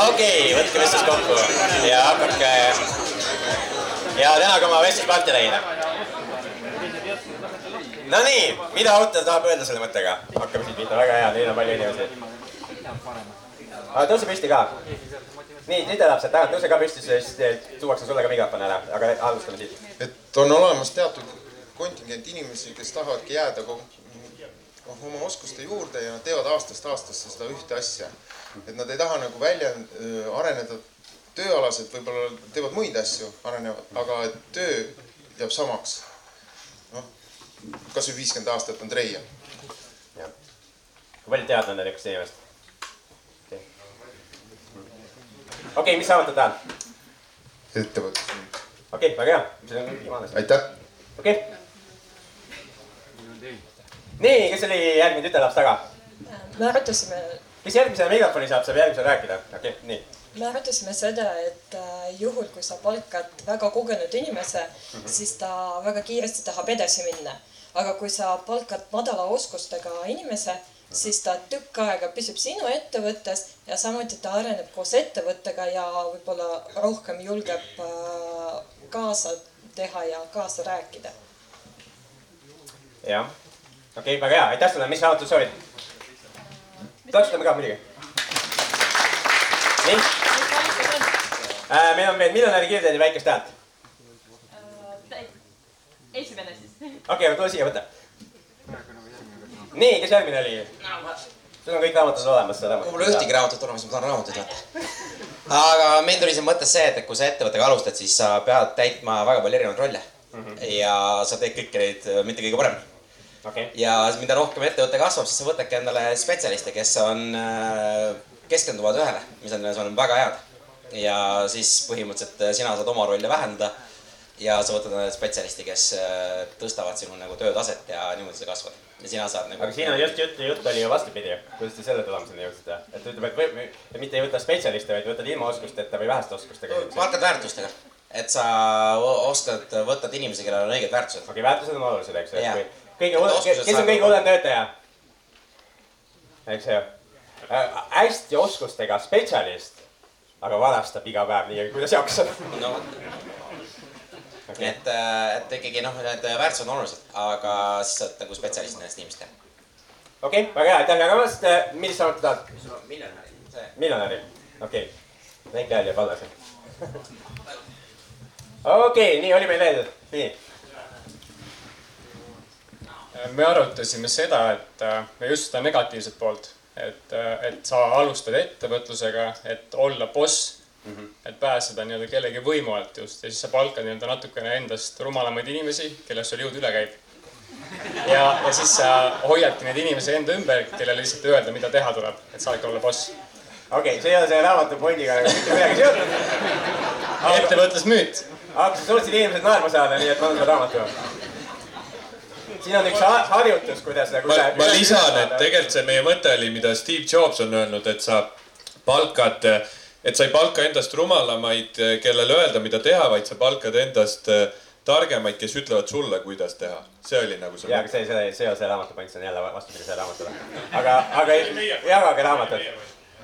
okei okay,, võtke vestlus kokku ja hakake ja tänage oma vestluspartnereid. Nonii, mida autor tahab öelda selle mõttega? hakkame siit pihta, väga hea, teil on palju inimesi. aga tõuse püsti ka. Nii, sealt tagant, tõuse ka püsti, siis tuuakse sulle ka mikrofon ära, aga alustame siit.
et on olemas teatud kontingent inimesi, kes tahavadki jääda noh, oma oskuste juurde ja nad teevad aastast aastasse seda ühte asja. et nad ei taha nagu välja äh, areneda tööalaselt, võib-olla teevad muid asju, arenevad, aga töö jääb samaks. noh, kasvõi viiskümmend aastat on treia.
jah. kui palju tead nende niisugust inimest okay.? okei, mis raamatut tahan?
ettevõtlus.
okei okay,, väga hea, see on viimane.
aitäh.
okei okay.. nii, kes oli järgmine tütarlaps taga?
me arutasime,
kes järgmisena mikrofoni saab, saab järgmisena rääkida. okei okay,, nii.
me arutasime seda, et äh, juhul, kui sa palkad väga kogenud inimese mm. -hmm. siis ta väga kiiresti tahab edasi minna. aga kui sa palkad madala oskustega inimese. Siis ta tükk aega püsib sinu ettevõttes ja samuti ta areneb koos ettevõttega ja võib-olla rohkem julgeb äh, kaasa teha ja kaasa rääkida.
jah, okei okay,, väga hea, aitäh sulle, mis raamatut soovid? täpsustame ka muidugi. nii äh,. meil on veel miljonäri kirjade väikest häält.
esimene siis.
okei okay,, tule siia, võta. nii, kes järgmine oli? sul on kõik raamatud olemas, seda
mul ei ole ühtegi raamatut olemas, ma tahan raamatuid vaata. aga meil tuli siin mõttes see, et kui sa ettevõttega alustad, siis sa pead täitma väga palju erinevaid rolle mm. -hmm. ja sa teed kõiki neid äh, mitte kõige paremini
okay..
ja mida rohkem ettevõte kasvab, siis sa võtadki endale spetsialiste, kes on, keskenduvad ühele, mis on, see on väga head. ja siis põhimõtteliselt äh, sina saad oma rolle vähendada ja sa võtad endale spetsialisti, kes äh, tõstavad sinu nagu töötaset ja niimoodi sa kasvad. Ja sina saad nagu.
aga siin on just jutt, jutt oli ju vastupidi, kuidas te selle tulemuseni jõudsite, et ta ütleb, et või, mitte ei võta spetsialiste, vaid võtad ilma oskusteta või väheste oskustega inimesi.
palkad väärtustega, et sa oskad, võtad inimesi, kellel on õiged väärtused.
okei, väärtused on olulised, eks ju, et kui kõige hullem, kes on kõige hullem töötaja? eks ju äh,. hästi oskustega spetsialist, aga varastab iga päev nii, kuidas jaksab.
no vot. Nii et, et ikkagi noh, need väärtused on olulised, aga siis sa oled nagu spetsialist nendest inimestest.
okei okay,, väga hea, aitäh jagamast. millist raamatut tahad?
miljonäri, see.
miljonäri, okei okay.. väike hääl jääb alles. okei okay,, nii oli meil veel, nii.
me arutasime seda, et äh, me just seda negatiivset poolt, et, et sa alustad ettevõtlusega, et olla boss mm. -hmm. et pääseda nii-öelda kellegi võimu alt just ja siis sa palkad nii-öelda natukene endast rumalamaid inimesi, kellest sul jõud üle käib. ja, ja siis sa hoiadki neid inimesi enda ümber, kellele lihtsalt öelda, mida teha tuleb, et saadki olla boss.
okei okay,, see ei ole selle raamatu pointiga nagu mitte midagi seotud.
ettevõtlusmüüt.
aga sa suutsid inimesed naerma saada, nii et ma annan sulle raamatu. siin on üks ha- harjutus, kuidas nagu.
ma, ma lisan, et tegelikult see meie mõte oli, mida Steve Jobs on öelnud, et sa palkad, et sa ei palka endast rumalamaid, kellele öelda, mida teha, vaid sa palkad endast äh, targemaid, kes ütlevad sulle, kuidas teha. see oli nagu see
jaa, aga see, see, see ei ole see raamatu point, see on jälle vastupidi sellele raamatule. aga, aga jagage raamatut.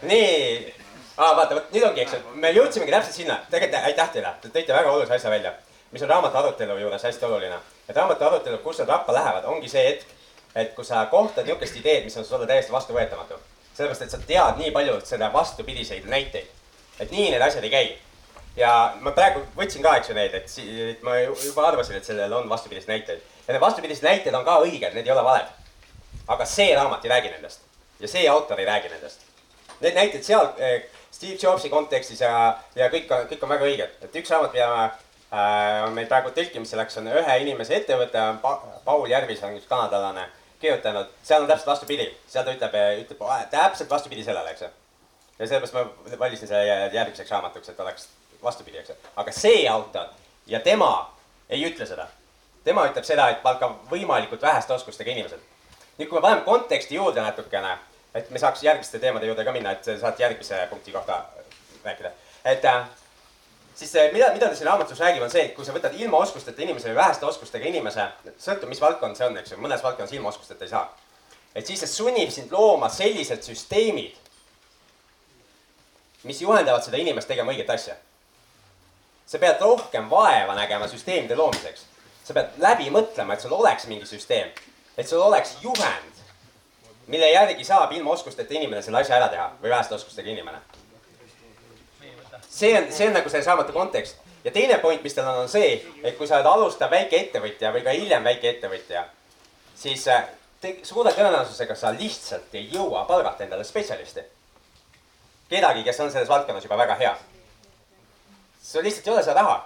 nii, aa vaata, vot nüüd ongi, eks ju, me jõudsimegi täpselt sinna, tegelikult aitäh teile, te tõite väga olulise asja välja, mis on raamatu arutelu juures hästi oluline. et raamatu arutelu, kus nad rappa lähevad, ongi see hetk, et kui sa kohtad niisugust ideed, mis on sulle täiesti vastuvõetamatu. sellepärast, et sa tead nii palju selle vastupidiseid näiteid, et nii need asjad ei käi ja ma praegu võtsin ka, eks ju neid, et, et ma ju- juba arvasin, et sellel on vastupidiseid näiteid. ja need vastupidised näited on ka õiged, need ei ole valed. aga see raamat ei räägi nendest ja see autor ei räägi nendest. Need näited seal eh, Steve Jobsi kontekstis ja, ja kõik kõik on väga õiged, et üks raamat, mida ma äh, on meil praegu tõlkimisse läks, on ühe inimese ettevõte on pa, Paul Järvis on üks kanadalane kirjutanud, seal on täpselt vastupidi, seal ta ütleb, ütleb äh, täpselt vastupidi sellele, eks ju ja sellepärast ma valisin selle järgmiseks raamatuks, et oleks vastupidi, eks aga see autor ja tema ei ütle seda. tema ütleb seda, et palka võimalikult väheste oskustega inimesed. nüüd, kui me paneme konteksti juurde natukene, et me saaks järgmiste teemade juurde ka minna, et saad järgmise punkti kohta rääkida, et äh, siis äh, mida, mida ta siin raamatus räägib, on see, et kui sa võtad ilma oskusteta inimese või väheste oskustega inimese, sõltub, mis valdkond see on, eks ju, mõnes valdkonnas ilma oskusteta ei saa. et siis see sunnib sind looma sellised süsteemid, mis juhendavad seda inimest tegema õiget asja. sa pead rohkem vaeva nägema süsteemide loomiseks. sa pead läbi mõtlema, et sul oleks mingi süsteem, et sul oleks juhend, mille järgi saab ilma oskusteta inimene selle asja ära teha või väheste oskustega inimene. see on, see on nagu selles raamatu kontekst ja teine point, mis tal on, on see, et kui sa oled alustav väikeettevõtja või ka hiljem väikeettevõtja, siis äh, te- suure tõenäosusega sa lihtsalt ei jõua palgata endale spetsialisti kedagi, kes on selles valdkonnas juba väga hea. sul lihtsalt ei ole seda raha.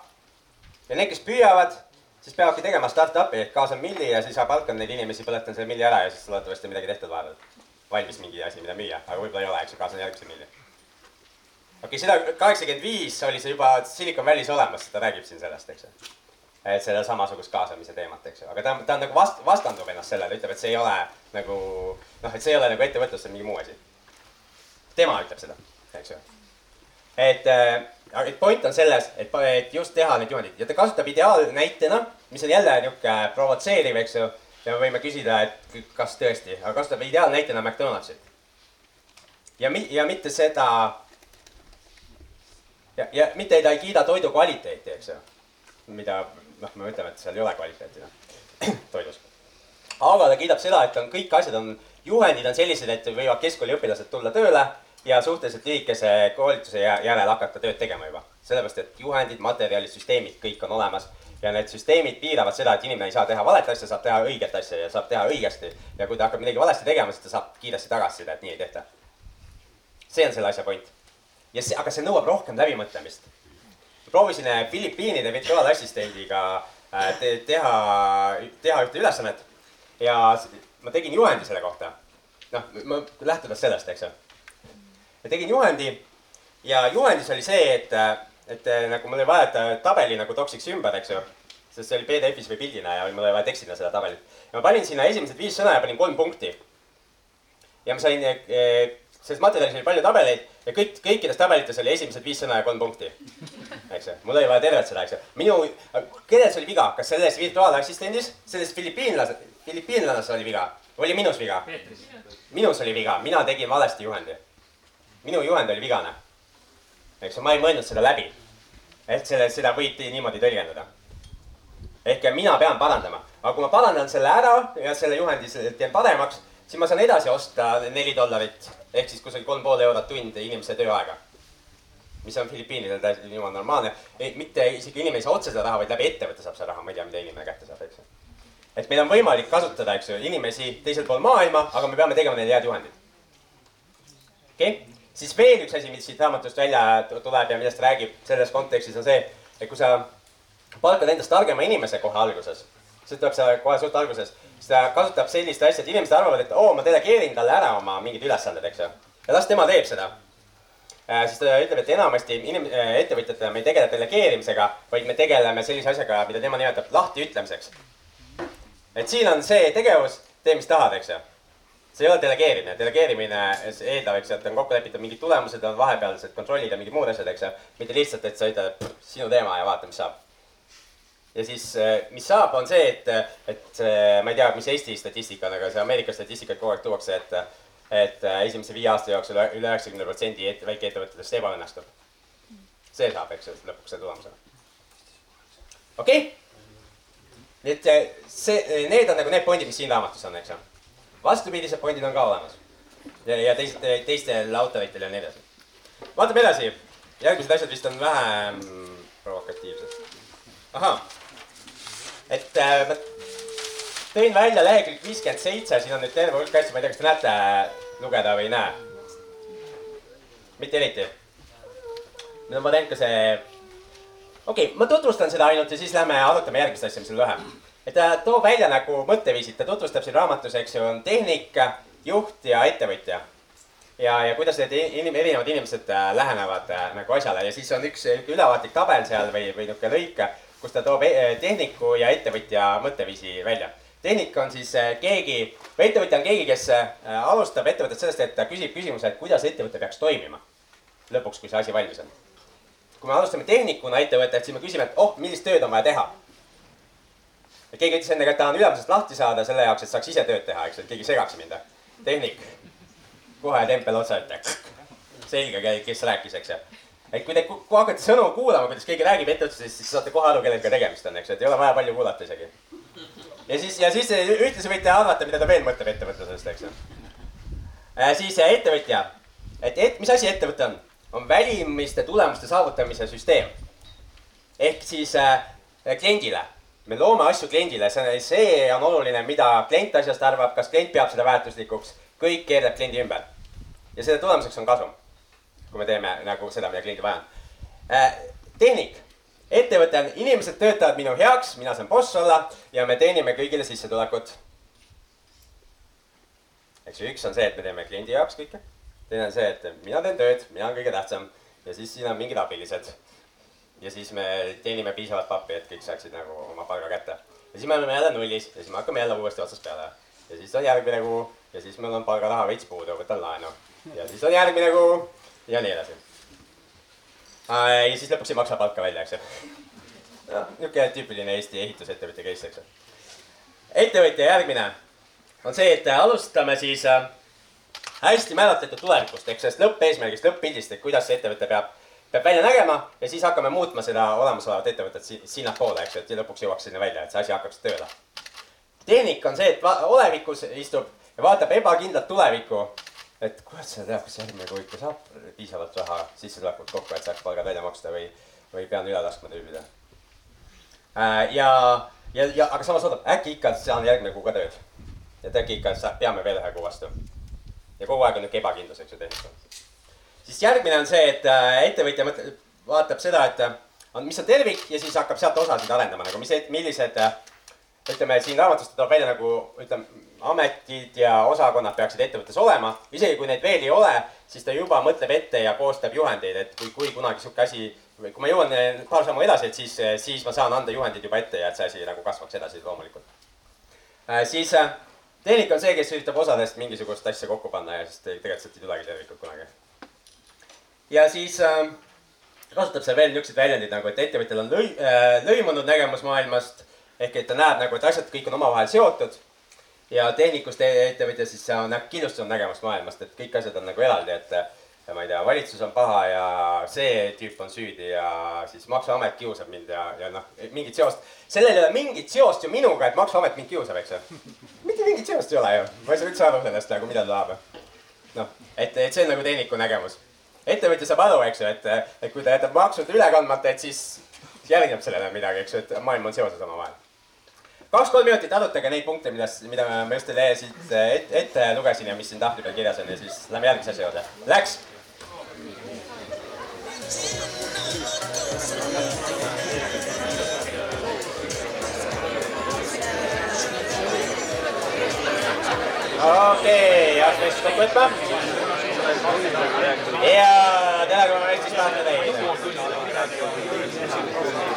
ja need, kes püüavad, siis peavadki tegema startup'i ehk kaasan milli ja siis palkan neid inimesi, põletan selle milli ära ja siis loodetavasti on midagi tehtud vahepeal. valmis mingi asi, mida müüa, aga võib-olla ei ole, eks ju, kaasan järgmise milli. okei, seda kaheksakümmend viis oli see juba Silicon Valley's olemas, ta räägib siin sellest, eks ju. et seda samasugust kaasamise teemat, eks ju, aga ta, ta on nagu vast-, vastandub ennast sellele, ütleb, et see ei ole nagu noh, et see ei ole nagu ettevõtlus, see on mingi muu asi. tema ütleb seda, eks ju. et äh, aga point on selles, et, et just teha need juhendid ja ta kasutab ideaalnäitena, mis on jälle niisugune provotseeriv, eks ju. ja me võime küsida, et kas tõesti, aga kasutab ideaalnäitena McDonaldsit. ja mi-, ja mitte seda. ja, ja mitte ta ei kiida toidu kvaliteeti, eks ju. mida noh, me ütleme, et seal ei ole kvaliteeti noh toidus. aga ta kiidab seda, et on kõik asjad on, juhendid on sellised, et võivad keskkooliõpilased tulla tööle ja suhteliselt lühikese koolituse jä- järel hakata tööd tegema juba. sellepärast, et juhendid, materjalid, süsteemid, kõik on olemas ja need süsteemid piiravad seda, et inimene ei saa teha valet asja, saab teha õiget asja ja saab teha õigesti. ja kui ta hakkab midagi valesti tegema, siis ta saab kiiresti tagasiside, et nii ei tehta. see on selle asja point. ja see, aga see nõuab rohkem läbimõtlemist. proovisin äh, Filipiinide virtuaalassistendiga äh, te, teha, teha ühte ülesannet ja ma tegin juhendi selle kohta. noh, lähtudes sellest, eks ju. Ja tegin juhendi ja juhendis oli see, et, et nagu mul oli vaja, tabeli nagu toksiks ümber, eks ju. sest see oli PDF-is või pildina ja mul oli vaja tekstina seda tabelit. ja ma panin sinna esimesed viis sõna ja panin kolm punkti. ja ma sain, selles materjalis oli palju tabeleid ja kõik, kõikides tabelites oli esimesed viis sõna ja kolm punkti. eks ju, mul oli vaja tervet seda, eks ju. minu, kelles oli viga, kas selles virtuaalassistendis, selles filipiinlase, filipiinlases oli viga, oli minus viga? minus oli viga, mina tegin valesti juhendi. Minu juhend oli vigane. eks ma ei mõelnud seda läbi. et selle, seda võiti niimoodi tõlgendada. ehk mina pean parandama, aga kui ma parandan selle ära ja selle juhendi teen paremaks, siis ma saan edasi osta neli dollarit ehk siis kusagil kolm pool eurot tund inimese tööaega. mis on Filipiinidel täiesti jumala normaalne, mitte isegi inimene ei saa otse seda raha, vaid läbi ettevõtte saab seda raha, ma ei tea, mida inimene kätte saab, eks ju. et meil on võimalik kasutada, eks ju, inimesi teisel pool maailma, aga me peame tegema neile head juhendid. okei okay?, siis veel üks asi, mis siit raamatust välja tuleb ja millest räägib selles kontekstis on see, et kui sa palkad endast targema inimese kohe alguses, see tuleb seal kohe suht alguses, siis ta kasutab sellist asja, et inimesed arvavad, et oo, ma delegeerin talle ära oma mingid ülesanded, eks ju. ja las tema teeb seda. siis ta ütleb, et enamasti inim-, ettevõtjatena me ei tegele delegeerimisega, vaid me tegeleme sellise asjaga, mida tema nimetab lahtiütlemiseks. et siin on see tegevus, tee mis tahad, eks ju see ei ole delegeerimine, delegeerimine eeldab, eks ju, et on kokku lepitud mingid tulemused, on vahepealsed kontrollid ja mingid muud asjad, eks ju. mitte lihtsalt, et sa ütled, sinu teema ja vaata, mis saab. ja siis, mis saab, on see, et, et eh, ma ei tea, mis Eesti statistika on, aga see Ameerika statistikat kogu aeg tuuakse, et, et eh, esimese viie aasta jooksul üle üheksakümne protsendi et- väikeettevõtetest ebaõnnestub. see saab, eks ju, lõpuks selle tulemusena. okei okay?. eh, see, need on nagu need pointid, mis siin raamatus on, eks ju vastupidised pointid on ka olemas. ja, ja teised, teistel autoritel ja nii edasi. vaatame edasi. järgmised asjad vist on vähem provokatiivsed. ahah. et äh, ma tõin välja lehekülg viiskümmend seitse, siin on nüüd terve hulk asju, ma ei tea, kas te näete lugeda või ei näe? mitte eriti. no ma teen ka see, okei okay,, ma tutvustan seda ainult ja siis lähme arutame järgmist asja, mis on lühem ta toob välja nagu mõtteviisid, ta tutvustab siin raamatus, eks ju, on tehnik, juht ja ettevõtja. ja, ja kuidas need inim, erinevad inimesed äh, lähenevad äh, nagu asjale ja siis on üks äh, ülevaatlik tabel seal või, või niisugune lõik, kus ta toob eh, tehniku ja ettevõtja mõtteviisi välja. tehnik on siis äh, keegi või ettevõtja on keegi, kes äh, alustab ettevõtet sellest, et ta küsib küsimuse, et kuidas ettevõte peaks toimima. lõpuks, kui see asi valmis on. kui me alustame tehnikuna ettevõtet, siis me küsime, et oh, millist tööd on vaja teha ja keegi ütles enne ka, et tahan ülemusest lahti saada selle jaoks, et saaks ise tööd teha, eks et keegi segaks mind. tehnik, kohe tempel otsa ette. selge, kes rääkis, eks ju. et kui te, kui hakkate sõnu kuulama, kuidas keegi räägib ettevõtluses, siis saate kohe aru, kellega tegemist on, eks ju, et ei ole vaja palju kuulata isegi. ja siis, ja siis ühtlasi võite arvata, mida ta veel mõtleb ettevõtlusest, eks ju. siis ettevõtja, et, et mis asi ettevõte on? on välimiste tulemuste saavutamise süsteem. ehk siis äh, kliendile me loome asju kliendile, see, see on oluline, mida klient asjast arvab, kas klient peab seda väärtuslikuks, kõik keerleb kliendi ümber. ja selle tulemuseks on kasum. kui me teeme nagu seda, mida kliendil vaja on äh,. tehnik, ettevõte on, inimesed töötavad minu heaks, mina saan boss olla ja me teenime kõigile sissetulekut. eks ju, üks on see, et me teeme kliendi jaoks kõike. teine on see, et mina teen tööd, mina olen kõige tähtsam ja siis siin on mingid abilised. Ja siis me teenime piisavalt pappi, et kõik saaksid nagu oma palga kätte. ja siis me oleme jälle nullis ja siis me hakkame jälle uuesti otsast peale. ja siis on järgmine kuu ja siis mul on palgaraha veits puudu, võtan laenu. ja siis on järgmine kuu ja nii edasi. ja siis lõpuks ei maksa palka välja, eks ju. noh, niisugune tüüpiline Eesti ehitusettevõtja case, eks ju. ettevõtja järgmine on see, et alustame siis äh, hästi määratletud tulevikust ehk sellest lõppeesmärgist, lõpp-pildist, et kuidas see ettevõte peab, peab välja nägema ja siis hakkame muutma seda olemasolevat ettevõtet si sinnapoole, eks ju, et lõpuks jõuaks sinna välja, et see asi hakkaks tööle. tehnik on see, et olevikus istub ja vaatab ebakindlat tulevikku. et kurat seda teab, kas järgmine kuu ikka saab piisavalt raha sissetulekut kokku, et saaks palgad välja maksta või, või pean üle laskma tüübida äh,. ja, ja, ja aga samas ootab, äkki ikka saan järgmine kuu ka tööd. et äkki ikka peame veel ühe kuu vastu ja kogu aeg on niisugune ebakindlus, eks ju, tehnikul. Siis järgmine on see, et äh, ettevõtja mõtleb, vaatab seda, et äh, on, mis on tervik ja siis hakkab sealt osasid arendama nagu, mis, millised äh, ütleme siin raamatus ta toob välja nagu ütleme, ametid ja osakonnad peaksid ettevõttes olema. isegi kui neid veel ei ole, siis ta juba mõtleb ette ja koostab juhendeid, et kui, kui kunagi sihuke asi kui ma jõuan paar sammu edasi, et siis, siis ma saan anda juhendid juba ette ja et see asi nagu kasvaks edasi loomulikult äh,. siis tehnik on see, kes üritab osadest mingisugust asja kokku panna ja siis tegelikult sealt ei tulegi tervikut kunagi. Ja siis äh, kasutab seal veel niisuguseid väljendeid nagu, et ettevõtjal on lõi- äh,, lõimunud nägemus maailmast ehk et ta näeb nagu, et asjad kõik on omavahel seotud. ja tehnikust ettevõtja siis näeb killustunud nägemust maailmast, et kõik asjad on nagu eraldi, et ja ma ei tea, valitsus on paha ja see tüüp on süüdi ja siis maksuamet kiusab mind ja, ja noh, mingit seost. sellel ei ole mingit seost ju minuga, et maksuamet mind kiusab, eks ju. mitte mingit seost ei ole ju, ma ei saa üldse aru sellest nagu, mida ta tahab. noh, et, et see on nagu tehniku nägemus. Ettevõtja saab aru, eks ju, et, et kui ta jätab maksud üle kandmata, et siis järgneb sellele midagi, eks ju, et maailm on seoses omavahel. kaks-kolm minutit arutage neid punkte, mida, mida ma just teile siit ette, ette lugesin ja mis siin tahvli peal kirjas on ja siis lähme järgmise asja juurde. Läks okei okay,, Agnes kokku võtma. Ja telekomi Eestis tahate teid.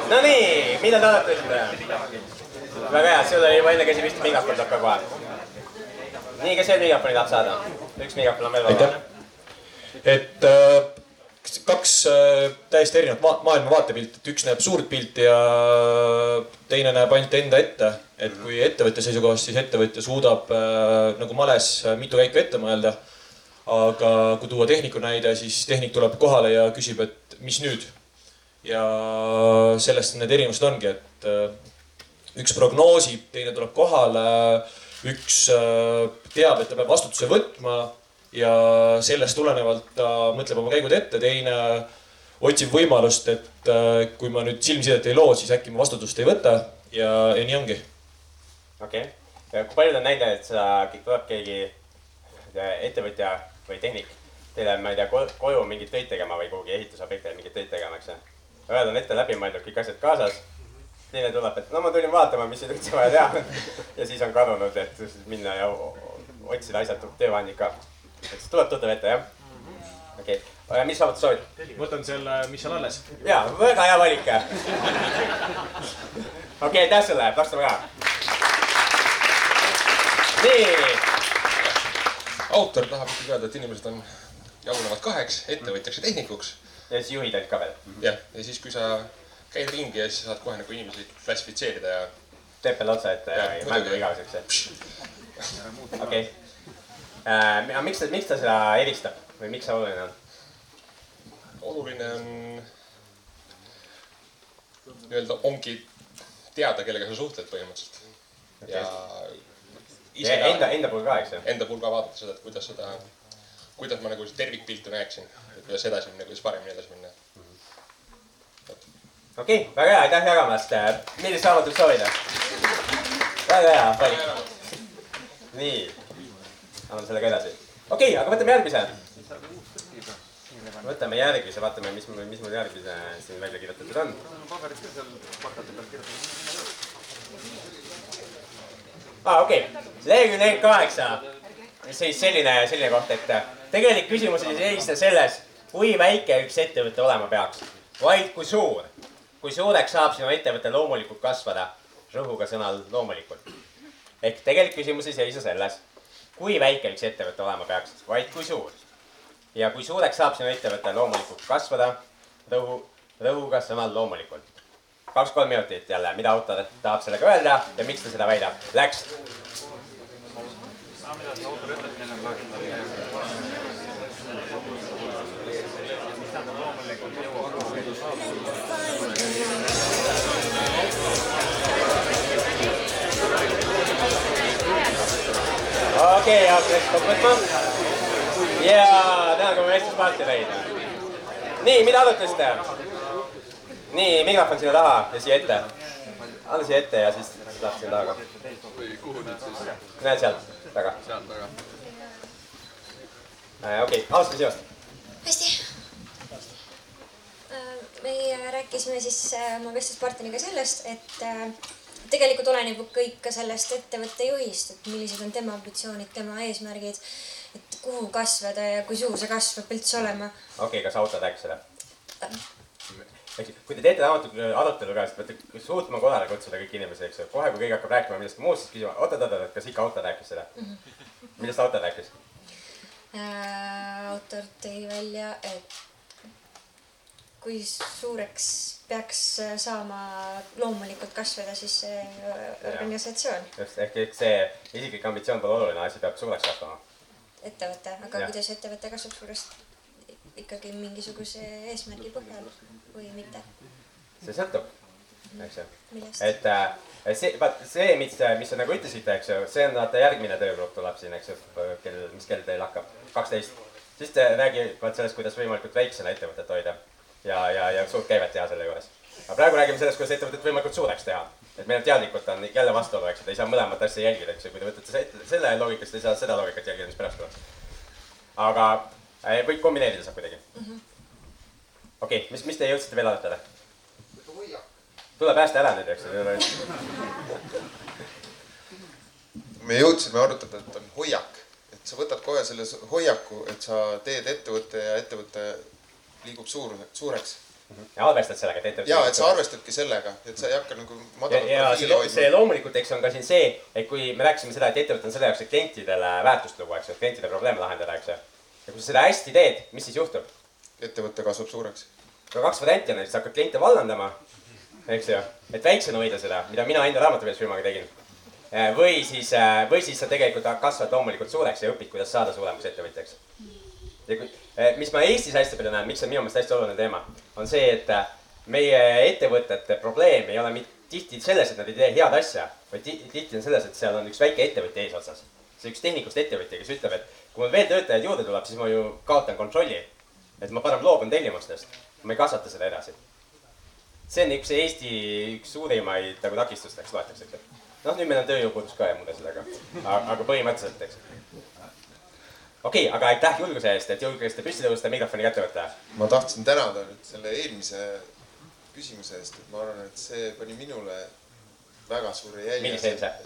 Nonii, mida te tahate ütelda? väga hea, sul oli juba enne käsi püsti, mikrofon tuleb ka kohe. nii, kes veel mikrofoni tahab saada? üks mikrofon on veel vaba.
et äh, kaks äh, täiesti erinevat ma maailma vaatepilti, et üks näeb suurt pilti ja teine näeb ainult enda ette. et kui ettevõtja seisukohast, siis ettevõtja suudab äh, nagu males mitu käiku ette mõelda. Aga kui tuua tehniku näide, siis tehnik tuleb kohale ja küsib, et mis nüüd. ja sellest need erinevused ongi, et äh, üks prognoosib, teine tuleb kohale, üks äh, teab, et ta peab vastutuse võtma ja sellest tulenevalt ta mõtleb oma käigud ette, teine otsib võimalust, et äh, kui ma nüüd silmsidet ei loo, siis äkki ma vastutust ei võta ja, ja nii ongi.
okei okay., kui palju on näide, et sa, tuleb keegi ettevõtja või tehnik teile, ma ei tea, koju mingeid töid tegema või kuhugi ehitusobjektile mingeid töid tegema, eks ju. ühed on ette läbi mõeldud, kõik asjad kaasas. teine tuleb, et no ma tulin vaatama, mis siin üldse vaja teha ja siis on kadunud, et minna ja otsida asjatut töövahendit ka et siis tuleb tuttav ette, jah? okei okay., mis raamatut soovid?
võtan selle, mis on alles.
ja, väga hea valik. okei, aitäh sulle, plaksume ka. nii.
Autor tahab ikkagi öelda, et inimesed on, jagunevad kaheks, ettevõtjaks ja tehnikuks.
ja siis juhid olid ka veel.
jah, ja siis, kui sa käid ringi ja siis saad kohe nagu inimesi klassifitseerida ja.
teppel otsa ette ja, ja mängu igaveseks. okei okay äh,. aga miks ta, miks ta seda eristab või miks see oluline on?
oluline on nii-öelda ongi teada, kellega sa suhtled põhimõtteliselt okay.. ja.
Ja enda, enda puhul ka, eks ju?
Enda puhul ka vaadata seda, et kuidas seda, kuidas ma nagu tervikpilti näeksin, et kuidas edasi minna, kuidas paremini edasi minna.
okei okay,, väga hea, aitäh jagamast. millist raamatut soovida? väga hea valik. nii annan selle ka edasi. okei okay,, aga võtame järgmise. võtame järgmise, vaatame, mis mul, mis mul järgmise siin välja kirjutatud on.
paberid ka seal pakate peal kirjutatud.
Aa ah,, okei okay., lehekülg kaheksa. siis selline, selline koht, et tegelik küsimus oli seisnes selles, kui väike üks ettevõte olema peaks, vaid kui suur. kui suureks saab sinu ettevõte loomulikult kasvada, rõhuga sõnal loomulikult. ehk tegelik küsimus ei seisa selles, kui väike üks ettevõte olema peaks, vaid kui suur. ja kui suureks saab sinu ettevõte loomulikult kasvada, rõhu, rõhuga sõnal loomulikult. Kaks-kolm minutit jälle, mida autor tahab sellega öelda ja miks ta seda väidab. Läks. okei okay,, hakkas kokku võtma. ja tänan ka oma vestluspartnereid. nii, mida arutasite? Nii, mikrofon sinna taha ja siia ette. anna siia ette ja siis läheb sinna taha ka.
või kuhu nüüd siis?
näed sealt taga.
sealt taga.
okei okay,, alustame sinust.
hästi. meie rääkisime siis äh, oma vestluspartneriga sellest, et äh, tegelikult oleneb kõik ka sellest ettevõtte juhist, et millised on tema ambitsioonid, tema eesmärgid, et kuhu kasvada ja kui suur see kasv peab üldse olema.
okei okay,, kas autor rääkis seda? Ehk siis, kui te teete raamatu arutelu ka, siis peate suutma korrale kutsuda kõiki inimesi, eks ju. kohe, kui keegi hakkab rääkima millestki muust, siis küsima, oot-oot-oot, kas ikka autor rääkis seda? -hmm. millest autor rääkis?
Äh, autor tõi välja, et kui suureks peaks saama loomulikult kasvada siis see organisatsioon.
just, ehk et see isiklik ambitsioon pole oluline, asi peab suureks kasvama.
ettevõte, aga
Ja.
kuidas ettevõte kasvab suurest ikkagi mingisuguse eesmärgi põhjal või mitte?
see sõltub, eks ju. Et äh, see, vaat see, mis, mis te nagu ütlesite, eks ju, see on vaata järgmine töögrupp tuleb siin, eks ju, kell, mis kell teil hakkab, kaksteist. siis te räägivad sellest, kuidas võimalikult väiksena ettevõtet hoida ja, ja, ja suurt käivet teha selle juures. aga praegu räägime sellest, kuidas ettevõtet võimalikult suureks teha. et meil teadlikult on jälle vastuolu, eks ju, te ei saa mõlemat asja jälgida, eks ju, kui te võtate se- selle loogikast, te ei saa seda loogikat jälgida, mis pärast tuleb. aga äh, võib kombineerida saab kuidagi. Okei okay,, mis, mis te jõudsite veel arutada? tule päästa ära nüüd, eks ju.
me jõudsime arutada, et on hoiak, et sa võtad kohe selle hoiaku, et sa teed ettevõtte ja ettevõte liigub suur, suureks.
ja arvestad sellega, et ettevõte.
ja, et sa arvestadki sellega, et sa ei hakka nagu
ja,
madalat
ja see,
profiili
lo- see
hoidma.
loomulikult, eks on ka siin see, et kui me rääkisime seda, et ettevõte on selle jaoks, et klientidele väärtust luua, eks ju, et klientide probleeme lahendada, eks ju. ja kui sa seda hästi teed, mis siis juhtub?
Ettevõte kasvab suureks.
no kaks varianti on, et sa hakkad kliente vallandama, eks ju, et väiksena hoida seda, mida mina enda raamatupidamisfirmaga tegin. või siis, või siis sa tegelikult kasvad loomulikult suureks ja õpid, kuidas saada suuremaks ettevõtjaks. ja kui, mis ma Eestis hästi palju näen, miks see on minu meelest hästi oluline teema, on see, et meie ettevõtete probleem ei ole mitte tihti selles, et nad ei tee head asja, vaid ti- tihti on selles, et seal on üks väike ettevõtja eesotsas. see üks tehnikust ettevõtja, kes ütleb, et kui mul veel töötajaid juurde tuleb, siis ma ju kaotan kontrolli. Et ma parem loobun tellimustest, ma ei kasvata seda edasi. see on üks Eesti üks suurimaid nagu takistusteks loetakse, eks ju. noh, nüüd meil on tööjõupuudus ka ja muud asjad, aga, aga põhimõtteliselt, eks. okei okay,, aga aitäh julguse eest, et julgesite püsti tõusta ja mikrofoni kätte võtta.
ma tahtsin tänada nüüd selle eelmise küsimuse eest, et ma arvan, et see pani minule väga suure jälje.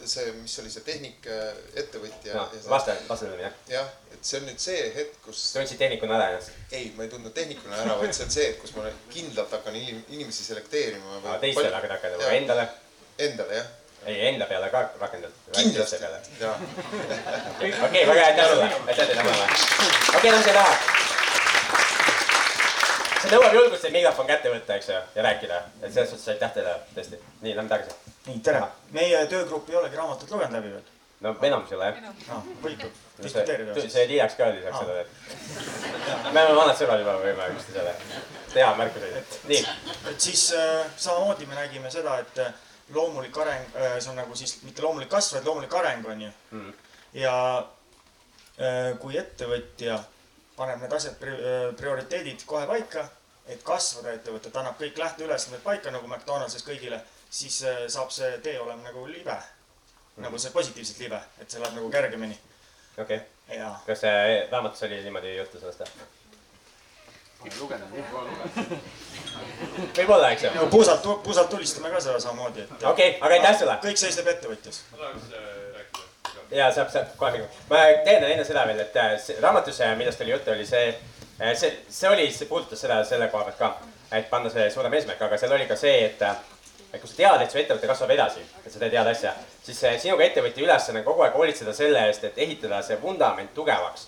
See, mis oli see tehnikaettevõtja
No,
ja see-
vasta- vasta sellele, jah.
jah, et see on nüüd see hetk, kus.
tundsid tehnikuna ära ennast?
ei, ma ei tundnud tehnikuna ära, vaid see on see, et kus ma kindlalt hakkan inim- inimesi selekteerima.
Aa, teistele hakkad rakendama, aga endale?
Endale jah.
ei, enda peale ka rakendad?
Kindlasti, jaa.
okei, väga hea, aitäh sulle, aitäh teile mõlemale. okei, siia taha. see nõuab julgust, et mikrofon kätte võtta, eks ju, ja rääkida, et selles suhtes aitäh teile tõesti. nii, lähme tagasi.
Nii, tere. meie töögrupp ei olegi raamatut lugenud läbi veel.
no enamus ei ole jah.
noh, võib ju diskuteerida.
see, see liiaks ka lisaks sellele, et me oleme vanad sõbrad juba, võime üksteisele teha märkuseid, nii.
et siis äh, samamoodi me nägime seda, et äh, loomulik areng äh,, see on nagu siis mitte loomulik kasv, vaid loomulik areng on ju
mm..
ja äh, kui ettevõtja paneb need asjad äh, prioriteedid kohe paika, et kasvada ettevõtet, annab kõik lähteülesanded paika nagu McDonaldsis kõigile, siis äh, saab see tee olema nagu libe mm.. nagu see positiivselt libe, et see läheb nagu kergemini.
okei
okay.
Kas see raamatus oli niimoodi juttu sellest või? võib-olla, eks ju.
no puusalt, puusalt tulistame ka seda samamoodi, et.
Okei, aga aitäh sulle.
kõik seisneb ettevõtjas.
ja saab, saab kohe ma teen enne seda veel, et see- raamatus, äh, millest oli juttu, oli see, see, see oli, see puudutas seda selle koha pealt ka, et panna see suurem eesmärk, aga seal oli ka see, et et kui sa tead, et su ettevõte kasvab edasi, et sa teed head asja, siis sinu kui ettevõtja ülesanne on kogu aeg hoolitseda selle eest, et ehitada see vundament tugevaks,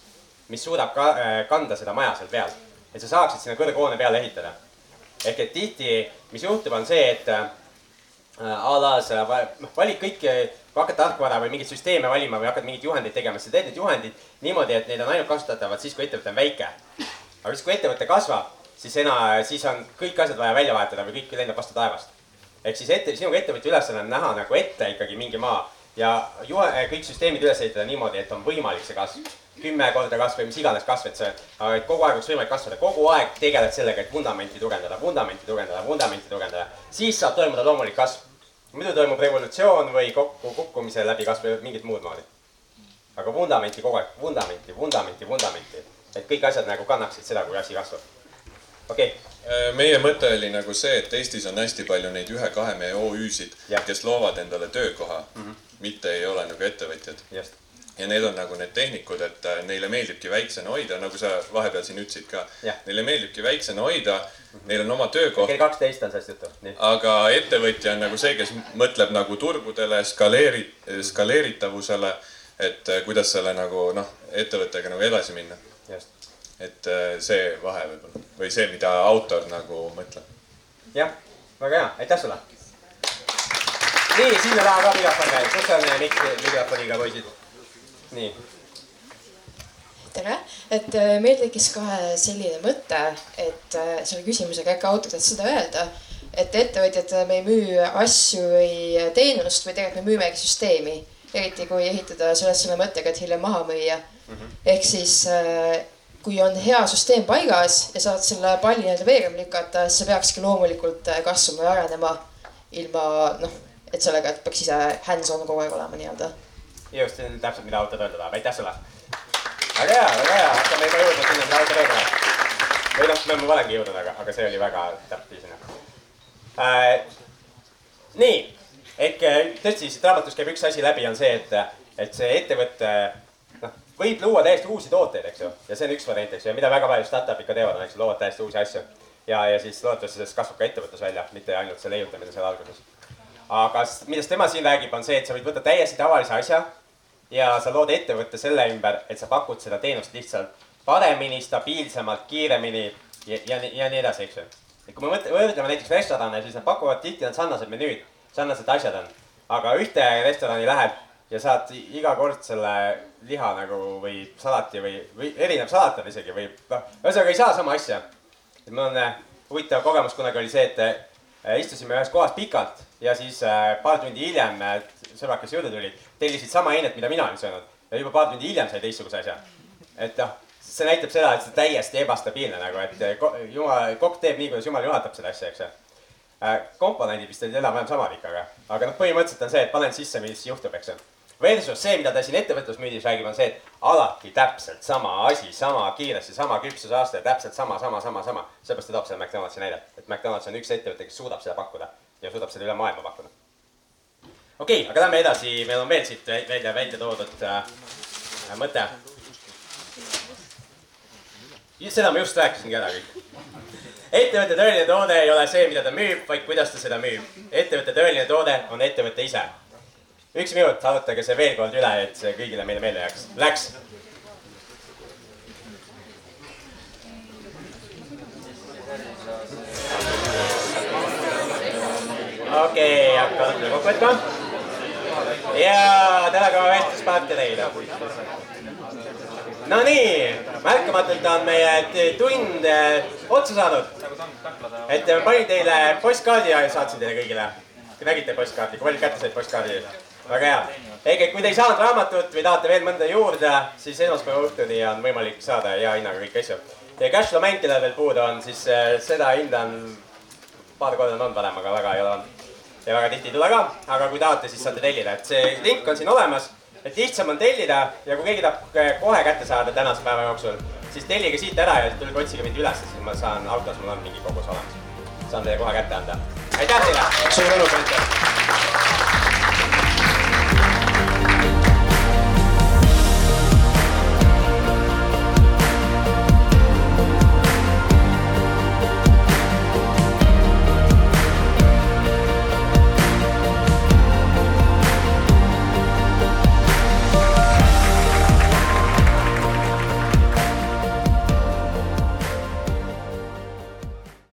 mis suudab ka eh, kanda seda maja seal peal. et sa saaksid sinna kõrghoone peale ehitada. ehk et tihti, mis juhtub, on see, et äh, a la sa va- noh, valid kõik, kui hakkad tarkvara või mingeid süsteeme valima või hakkad mingeid juhendeid tegema, siis sa teed need juhendid niimoodi, et need on ainult kasutatavad siis, kui ettevõte on väike. aga siis, kui ettevõte kasvab, siis ena-, siis on kõik asjad vaja välja vahetada või kõik lendab vastu taevast ehk siis ette, sinu kui ettevõtja ülesanne on näha nagu ette ikkagi mingi maa ja juhe, kõik süsteemid üles ehitada niimoodi, et on võimalik see kasv. kümme korda kasv või mis iganes kasv, et see, et kogu aeg oleks võimalik kasvada, kogu aeg tegeled sellega, et vundamenti tugevdada, vundamenti tugevdada, vundamenti tugevdada. siis saab toimuda loomulik kasv. muidu toimub revolutsioon või kokku kukkumise läbi kasv või mingit muud moodi. aga vundamenti kogu aeg, vundamenti, vundamenti, vundamenti, et kõik asjad nagu kannaksid seda, kui asi kasvab. okei okay
meie mõte oli nagu see, et Eestis on hästi palju neid ühe-kahe mehe OÜ-sid, kes loovad endale töökoha mm, -hmm. mitte ei ole nagu ettevõtjad. ja need on nagu need tehnikud, et äh, neile meeldibki väiksena hoida, nagu sa vahepeal siin ütlesid ka. Neile meeldibki väiksena hoida mm, -hmm. neil on oma töökoht.
kell kaksteist on sellest juttu.
aga ettevõtja on nagu see, kes mõtleb nagu turgudele, skaleeri-, skaleeritavusele, et äh, kuidas selle nagu noh, ettevõttega nagu edasi minna. Et see vahe võib-olla või see, mida autor nagu mõtleb.
jah, väga hea, aitäh sulle. nii, sinna taha ka mikrofon käib, kus on mik-, mikrofoniga poisid? nii.
tere, et äh, meil tekkis kohe selline mõte, et äh, selle küsimusega äkki autor tahtis seda öelda, et ettevõtjad, me ei müü asju või teenust või tegelikult me müümegi süsteemi, eriti kui ehitada sellest selle mõttega, et hiljem maha müüa. ehk siis äh, kui on hea süsteem paigas ja saad selle palli nii-öelda veerema lükata, siis see peakski loomulikult kasvama ja arenema ilma noh, et sellega, et peaks ise hands-on kogu aeg olema nii-öelda.
just, see on täpselt, mida autor öelda tahab, aitäh sulle. väga hea, väga hea, hakkame juba jõudma sinna, mida autor öelda tahab. või noh, me oleme valemgi jõudnud, aga, aga see oli väga täpne sinna äh,. nii, ehk tõesti siit raamatust käib üks asi läbi, on see, et, et see ettevõte võib luua täiesti uusi tooteid, eks ju, ja see on üks variant, eks ju, ja mida väga paljud startup'id ka teevad, on, eks ju, loovad täiesti uusi asju. ja, ja siis loodetavasti sellest kasvab ka ettevõtlus välja, mitte ainult see leiutamine seal alguses. aga millest tema siin räägib, on see, et sa võid võtta täiesti tavalise asja ja sa lood ettevõtte selle ümber, et sa pakud seda teenust lihtsalt paremini, stabiilsemalt, kiiremini ja, ja, ja nii edasi, eks ju. et kui me võrdleme näiteks restorane, siis nad pakuvad tihti, nad sarnased menüüd, sarnased asjad on. aga ühte restorani lähed ja saad iga kord selle liha nagu või salati või, või erinev salat on isegi või noh, ühesõnaga ei saa sama asja. mul on äh, huvitav kogemus kunagi oli see, et äh, istusime ühes kohas pikalt ja siis äh, paar tundi hiljem sõbrad, kes juurde tulid, tellisid sama ainet, mida mina olin söönud ja juba paar tundi hiljem sai teistsuguse asja. et noh, see näitab seda, et see täiesti ebastabiilne nagu, et jumal, kokk teeb nii, kuidas jumal juhatab seda asja, eks ju komponendid vist olid enam-vähem samad ikka, aga, aga noh, põhimõtteliselt on see, et panen sisse, mis juhtub, eks ju Versus see, mida ta siin ettevõtlusmüüdis räägib, on see, et alati täpselt sama asi, sama kiiresti, sama küpsusaste, täpselt sama, sama, sama, sama. seepärast ta toob seda McDonaldsi näidet, et McDonalds on üks ettevõte, kes suudab seda pakkuda ja suudab seda üle maailma pakkuda. okei okay,, aga lähme edasi, meil on veel siit välja, välja toodud äh, mõte. seda ma just rääkisingi ära kõik. ettevõtte tõeline toode ei ole see, mida ta müüb, vaid kuidas ta seda müüb. ettevõtte tõeline toode on ettevõte ise üks minut, arutage see veel kord üle, et see kõigile meile meelde jääks. Läks. okei okay,, hakkame kokku võtma. ja täna ka vestluspartner teile. Nonii, märkamatult on meie tund otsa saanud. et panin teile postkaardi ja saatsin teile kõigile. Te nägite postkaarti, kui palju kätte said postkaardi? Väga hea. et kui te ei saanud raamatut või tahate veel mõnda juurde, siis esmaspäeva õhtuni on võimalik saada hea hinnaga kõiki asju. ja Cashflow mäng, kellel veel puudu on, siis äh, seda hinda on paar korda on olnud varem, aga väga ei ole olnud. ja väga tihti ei tule ka, aga kui tahate, siis saate tellida, et see link on siin olemas. et lihtsam on tellida ja kui keegi tahab kohe kätte saada tänase päeva jooksul, siis tellige siit ära ja tulge otsige mind üles, siis ma saan autos, mul on mingi kogus olemas. saan teile kohe kätte anda. aitäh teile.
suur tänu, Peeter.